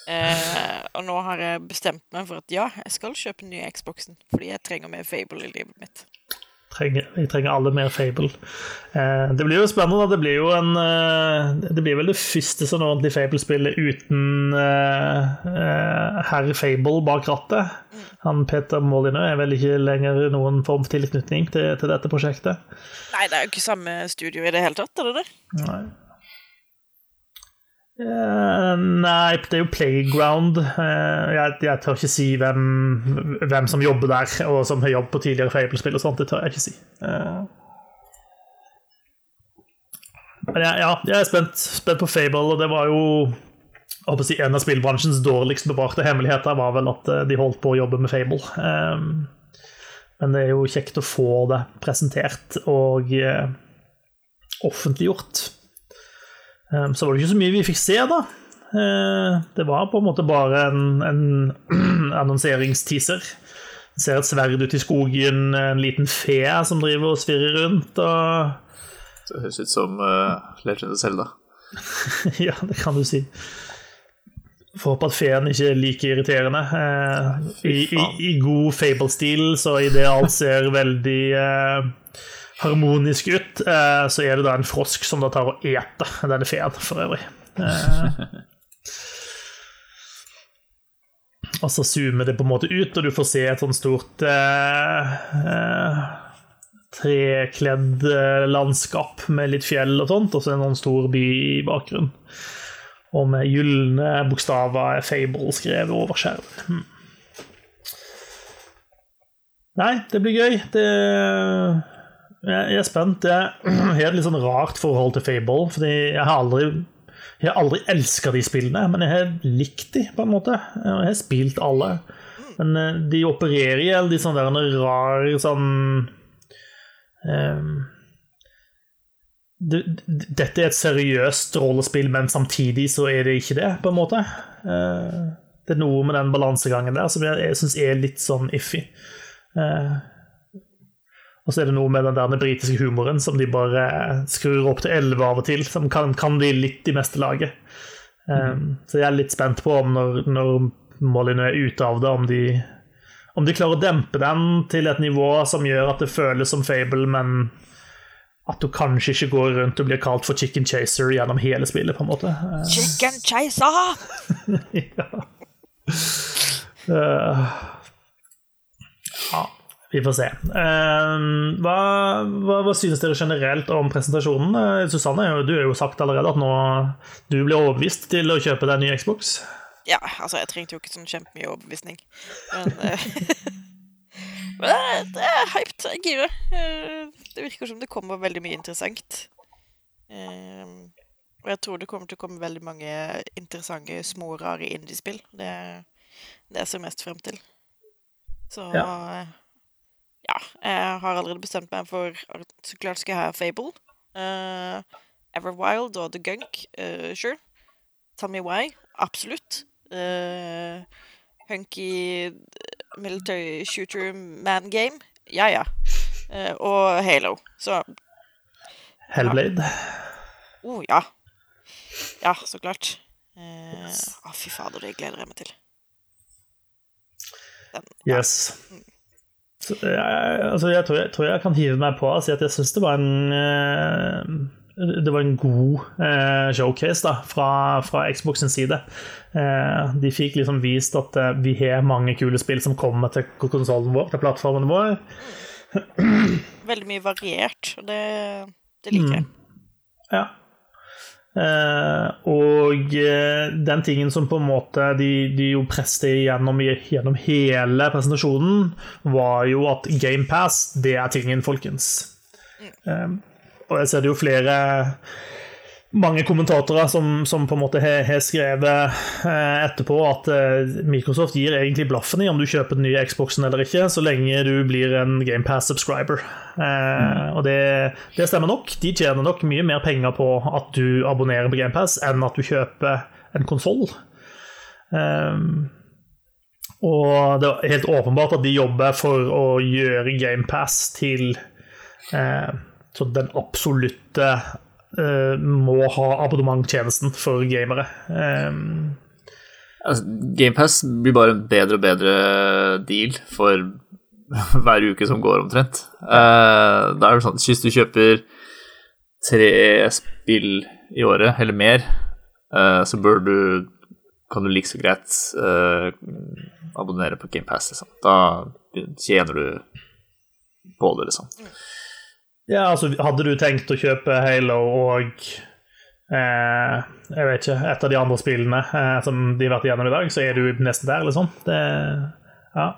Eh, og nå har jeg bestemt meg for at ja, jeg skal kjøpe den nye Xboxen. Fordi jeg trenger mer Fable i livet mitt. Trenger, jeg trenger alle mer Fable. Eh, det blir jo spennende. Det blir jo en eh, Det blir vel det første sånn ordentlige Fable-spillet uten eh, eh, herr Fable bak rattet. Han Peter Molyneux er vel ikke lenger noen form for tilknytning til, til dette prosjektet. Nei, det er jo ikke samme studio i det hele tatt, er det det? Nei. Eh, nei, det er jo Playground. Uh, jeg, jeg tør ikke si hvem, hvem som jobber der, og som har jobbet på tidligere Fable-spill og sånt. Det tør jeg ikke si. Uh. men jeg, ja, jeg er spent, spent på Fable, og det var jo å si, En av spillbransjens dårligst bevarte hemmeligheter var vel at de holdt på å jobbe med Fable. Eh, men det er jo kjekt å få det presentert og offentliggjort. Um, Så var det ikke så mye vi fikk se, da. Eh, Det var på en måte bare en, en annonseringsteaser. Du ser et sverd ute i skogen, en liten fe som driver og svirrer rundt. Og Det høres ut som uh, Legend of Zelda. ja, det kan du si. Får håpe at feen ikke er like irriterende. Eh, i, i, I god Fable-stil, så idet alt ser veldig eh, harmonisk ut, eh, så er det da en frosk som da tar og eter denne feen, for øvrig. Eh, og så zoomer det på en måte ut, og du får se et sånn stort eh, trekledd landskap med litt fjell og sånt, og så en sånn stor by i bakgrunnen. Og med gylne bokstaver er Fable skrevet over skjermen. Hmm. Nei, det blir gøy. Det Jeg er spent. Jeg har et litt sånn rart forhold til Fable, fordi jeg har aldri jeg har aldri elska de spillene, men jeg har likt de, på en måte. Jeg har spilt alle. Men eh, de opererer i alle de sånne der rar sånn um, det, dette er et seriøst rollespill, men samtidig så er det ikke det, på en måte. Eh, det er noe med den balansegangen der som jeg, jeg syns er litt sånn iffy. Eh, og så er det noe med den der britiske humoren som de bare skrur opp til 11 av og til, som kan, kan bli litt i meste laget. Um, så jeg er litt spent på om når, når Molyneux er ute av det, om de, om de klarer å dempe den til et nivå som gjør at det føles som Fable, men at du kanskje ikke går rundt og blir kalt for chicken chaser gjennom hele spillet, på en måte. Chicken chaser! ja. Uh, vi får se. Uh, hva, hva, hva synes dere generelt om presentasjonen? Uh, Susanne, du har jo sagt allerede at nå du blir overbevist til å kjøpe deg ny Xbox. Ja, altså, jeg trengte jo ikke sånn kjempemye overbevisning. Men eh, Men det- det er hyped. Jeg girer. Eh, Det virker som det kommer veldig mye interessant. Eh, og jeg tror det kommer til å komme veldig mange interessante, små, rare indiespill. Det det jeg ser mest frem til. Så Ja. Ja, jeg har allerede bestemt meg for at så klart skal jeg ha Fable. Uh, Everwild og The Gunk. uh, sure. Tell me why. Absolutt. Uh, hunky military shooter man game. Ja, ja. Uh, og Halo. Så Hellblade. oh, ja. Ja, så klart. Å, fy fader, det gleder jeg meg til. Den, ja. Yes. Jeg, altså, jeg, tror, jeg tror jeg kan hive meg på og si at jeg syns det var en eh, det var en god eh, showcase da, fra, fra Xbox sin side. Eh, de fikk liksom vist at eh, vi har mange kule spill som kommer til konsollen vår, til plattformen vår. Veldig mye variert, og det, det liker jeg. Ja. Eh, og eh, den tingen som på en måte de, de jo presset gjennom, gjennom hele presentasjonen, var jo at GamePass, det er tingen, folkens. Eh, og jeg ser det jo flere mange kommentatorer som, som på en måte har, har skrevet eh, etterpå at eh, Microsoft gir egentlig blaffen i om du kjøper den nye Xboxen eller ikke, så lenge du blir en GamePass-subscriber. Eh, Og det, det stemmer nok. De tjener nok mye mer penger på at du abonnerer på GamePass enn at du kjøper en konsoll. og det er helt åpenbart at de jobber for å gjøre GamePass til så den absolutte må ha abonnementtjenesten for gamere. Um, Altså, GamePass blir bare en bedre og bedre deal for hver uke som går, omtrent. Uh, da er det sånn Hvis du kjøper tre spill i året, eller mer, uh, så bør du kan du like så greit uh, abonnere på GamePass, liksom. Da tjener du på det, liksom. Ja, altså, hadde du tenkt å kjøpe Halo og eh, jeg vet ikke, et av de andre spillene eh, som de har vært igjennom i dag, så er du nesten der, liksom. Det, ja.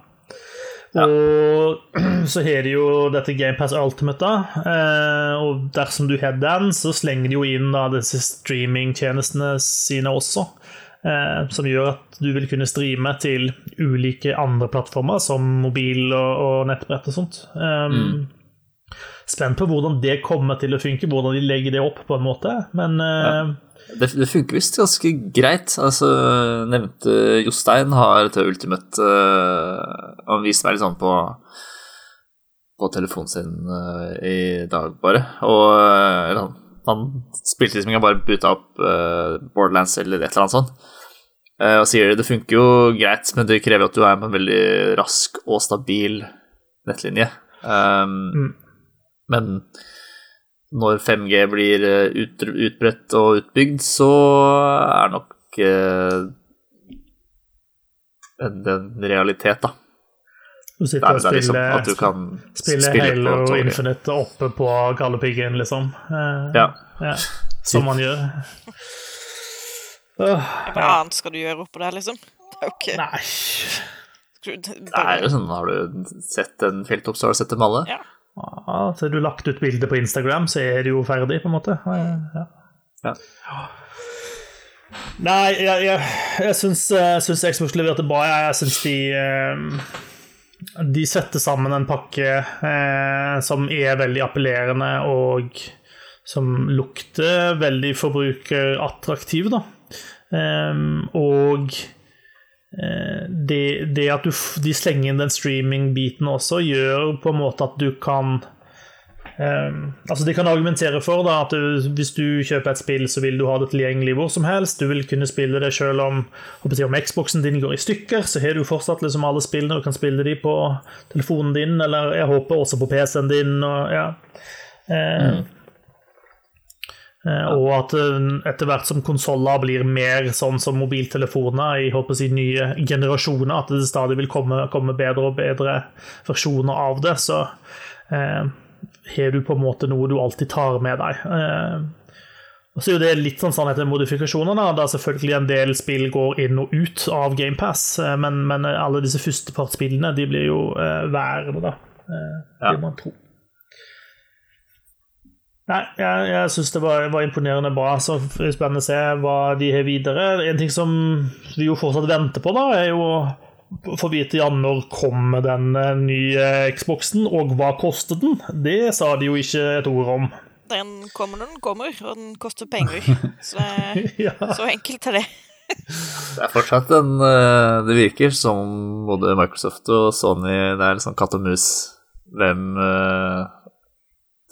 Og så har de jo dette GamePass Ultimate, da. Eh, og dersom du har den, så slenger de jo inn da disse streamingtjenestene sine også. Eh, som gjør at du vil kunne streame til ulike andre plattformer, som mobil og, og nettbrett og sånt. Um, Spent på hvordan det kommer til å funke, hvordan de legger det opp, på en måte. Men ja. Det, det funker visst ganske greit. Altså, nevnte Jostein har til Ultimate uh, Han viste meg litt sånn på på telefonen sin uh, i dag, bare. Og uh, han, han spilte liksom ikke bare buta opp uh, Borderlands eller et eller annet sånt. Eh, og sier det funker jo greit, men det krever at du er med en veldig rask og stabil nettlinje. Um, Mm. Men når 5G blir eh, ut, utbredt og utbygd, så er nok eh, en, realitet, da. du sitter er, og liksom spiller, at du kan spiller spille Halo på. Infinite oppe på gallepiggen, liksom. Eh, Ja. ja, som man gjør. Hva annet skal du gjøre oppå der, liksom? Det jo nei Det er jo sånn, Har du sett en feltopp, så har du sett dem alle. Ja. Ja, Så du lagt ut bilde på Instagram, så er det jo ferdig, på en måte. Ja. Ja. Nei, jeg, jeg, jeg syns, jeg syns Xbox leverte bra. Jeg syns de eh, De setter sammen en pakke eh, som er veldig appellerende, og som lukter veldig forbrukerattraktiv, da. Ehm, og det, det at du, de slenger inn den streaming-biten også, gjør på en måte at du kan Um, altså De kan argumentere for da, at du, hvis du kjøper et spill, så vil du ha det tilgjengelig hvor som helst. Du vil kunne spille det selv om, om Xboxen din går i stykker, så har du fortsatt liksom alle spillene. Du kan spille de på telefonen din, eller jeg håper også på PC-en din. Og, ja. um, eh, og at eh, etter hvert som konsoller blir mer sånn som mobiltelefoner i håper jeg, nye generasjoner, at det stadig vil komme, komme bedre og bedre versjoner av det, så eh, har du på en måte noe du alltid tar med deg. Eh, og så er jo det litt sånn sannhet med modifikasjonene, da selvfølgelig en del spill går inn og ut av GamePass, men, men alle disse førstepartsspillene de blir jo eh, værende, da. Eh, Ja. vil man tro. Nei, jeg, jeg syns det var, var, imponerende bra. Så er spennende å se hva de har videre. En ting som vi jo fortsatt venter på, da, er jo å få vite ja, når kommer den eh, nye Xboxen, og hva koster den? Det sa de jo ikke et ord om. Den kommer når den kommer, og den koster penger. Så, ja. så enkelt er det. det er fortsatt en eh, Det virker som både Microsoft og Sony Det er litt sånn katt og mus. Hvem eh,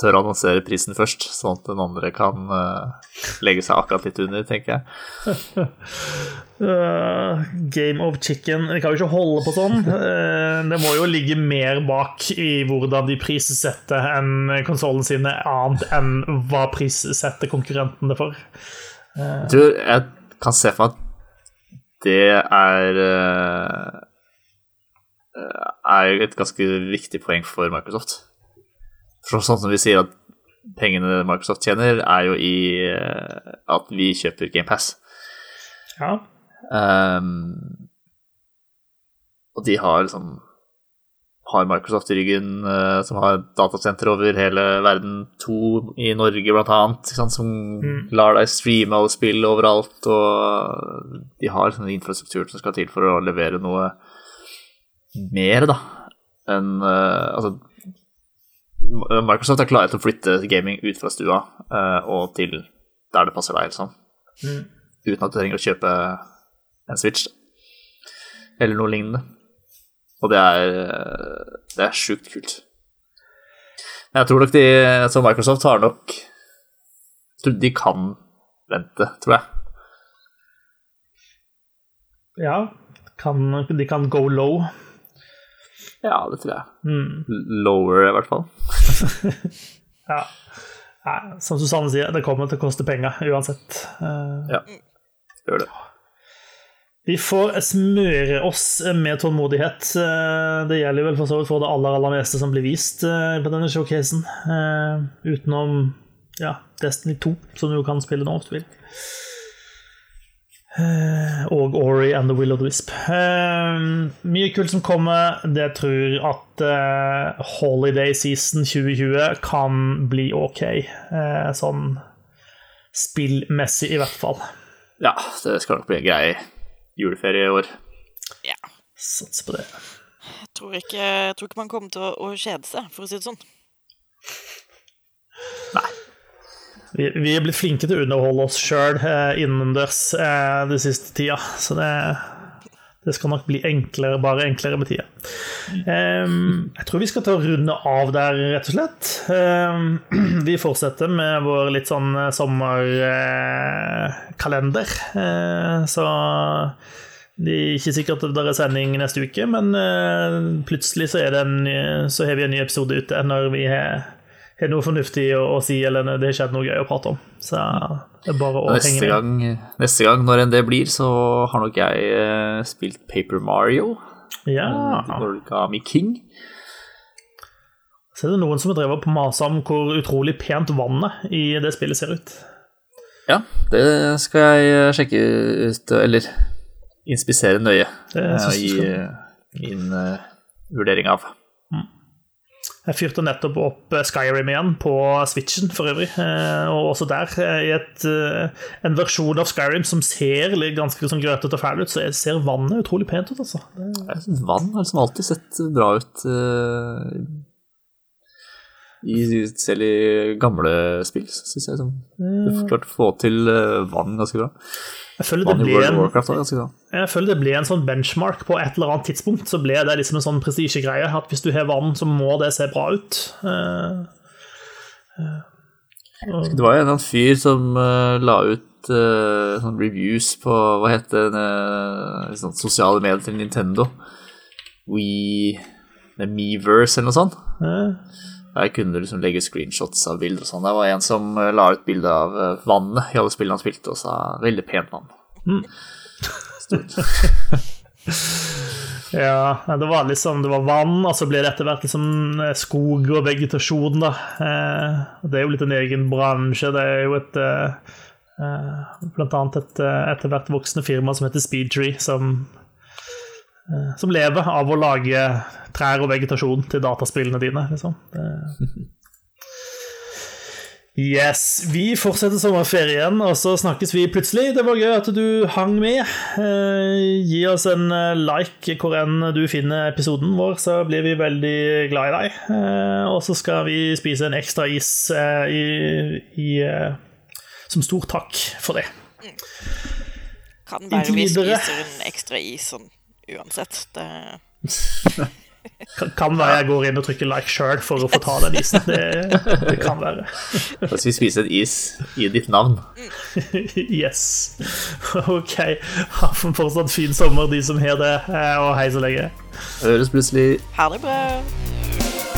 tør å annonsere prisen først, sånn at den andre kan uh, legge seg akkurat litt under, tenker jeg. uh, game of chicken Vi kan jo ikke holde på sånn. Uh, det må jo ligge mer bak i hvordan de prissetter enn konsollene sine, annet enn hva prissetter konkurrentene for. Uh. Du, jeg kan se for meg at det er er et ganske viktig poeng for Microsoft. For sånn som vi sier at pengene Microsoft tjener, er jo i uh, at vi kjøper GamePass. Ja. Um, og de har liksom har Microsoft i ryggen, uh, som har datasenter over hele verden, to i Norge blant annet, sant, som mm. lar deg streame alle spill overalt, og de har sånn infrastruktur som skal til for å levere noe mer, da, enn uh, Altså, Microsoft er klare til å flytte gaming ut fra stua uh, og til der det passer deg, liksom. Mm. Uten at du trenger å kjøpe en Switch eller noe lignende. Og det er, det er sjukt kult. Men jeg tror nok de Så Microsoft har nok De kan vente, tror jeg. Ja. Kan, de kan go low. Ja, det tror jeg. Mm. Lower, i hvert fall. ja. Nei, som Susanne sier, det kommer til å koste penger uansett. Uh, ja, gjør det. Vi får smøre oss med tålmodighet. Eh, det gjelder vel for så vidt for det aller, aller meste som blir vist eh, på denne showcasen. Utenom ja, Destiny 2, som du kan spille nå hvis du vil. Eh, og Ori and The Will of the Wisp. Uh, mye kult som kommer. Det tror at uh, Holiday Season 2020 kan bli ok. Uh, sånn spillmessig, i hvert fall. Ja, det skal nok bli en grei juleferie i år. Ja. Satser på det. Jeg tror ikke, jeg tror ikke man kommer til å, å kjede seg, for å si det sånn. Nei. Vi, vi er blitt flinke til å underholde oss sjøl eh, innendørs eh, den siste tida, så det, det, skal nok bli enklere, bare enklere med tida. Jeg tror vi skal ta og runde av der, rett og slett. Vi fortsetter med vår litt sånn eh, sommerkalender, uh, så det er ikke sikkert at det er sending neste uke, men uh, plutselig så, en, så har vi en ny episode ute når vi har har noe fornuftig å, å, si, eller det har skjedd noe gøy å prate om. Så det er bare å neste henge gang, med. Neste gang, når enn det blir, så har nok jeg eh, spilt Paper Mario. Ja. Norgami King. Så er det noen som har drevet på masa om hvor utrolig pent vannet i det spillet ser ut. Ja, det skal jeg eh, sjekke ut, eller inspisere nøye. Det uh, gi min uh, vurdering av. Jeg fyrte nettopp opp eh, Skyrim igjen på Switchen, for øvrig. Eh, og også der, eh, i et, en versjon av Skyrim som ser ganske sånn grøtete og fæl ut, så ser vannet utrolig pent ut, altså. Jeg synes vann har liksom alltid sett bra ut. I, selv i gamle spill, syns jeg. Liksom. Du klarte å få til vann ganske bra. Jeg føler, det ble en, jeg føler det ble en sånn benchmark på et eller annet tidspunkt. Så ble det liksom en sånn prestisjegreie at hvis du har vann, så må det se bra ut. Uh, uh, det var en eller annen fyr som uh, la ut sånn reviews på hva heter det, sånn sosiale medier til Nintendo. We Meverse eller noe sånt. Der kunne du liksom legge screenshots av bilder og sånn. Det var en som eh, la ut bilde av eh, vannet i alle spillene han spilte, og sa 'veldig pent vann'. Mm. ja, det var liksom Det var vann, og så blir det etter hvert liksom eh, skog og vegetasjon, da. Det er jo litt en egen bransje. Det er jo et Blant annet et etter hvert voksende firma som heter Speedtree, som som lever av å lage trær og vegetasjon til dataspillene dine. Liksom. Yes, Vi fortsetter sommerferien, og så snakkes vi plutselig. Det var gøy at du hang med. Eh, gi oss en eh, like hvor enn du finner episoden vår, så blir vi veldig glad i deg. Eh, og så skal vi spise en ekstra is eh, i, i, eh, som stor takk for det. Kan være vi spiser en ekstra is sånn uansett. Det Kan, være jeg går inn og trykker like sjøl for å få ta den isen. Det, det kan være. Da skal vi spise en is i ditt navn. Yes. OK. Ha en fortsatt fin sommer, de som har det, eh, og hei så lenge. Høres plutselig. Ha det bra.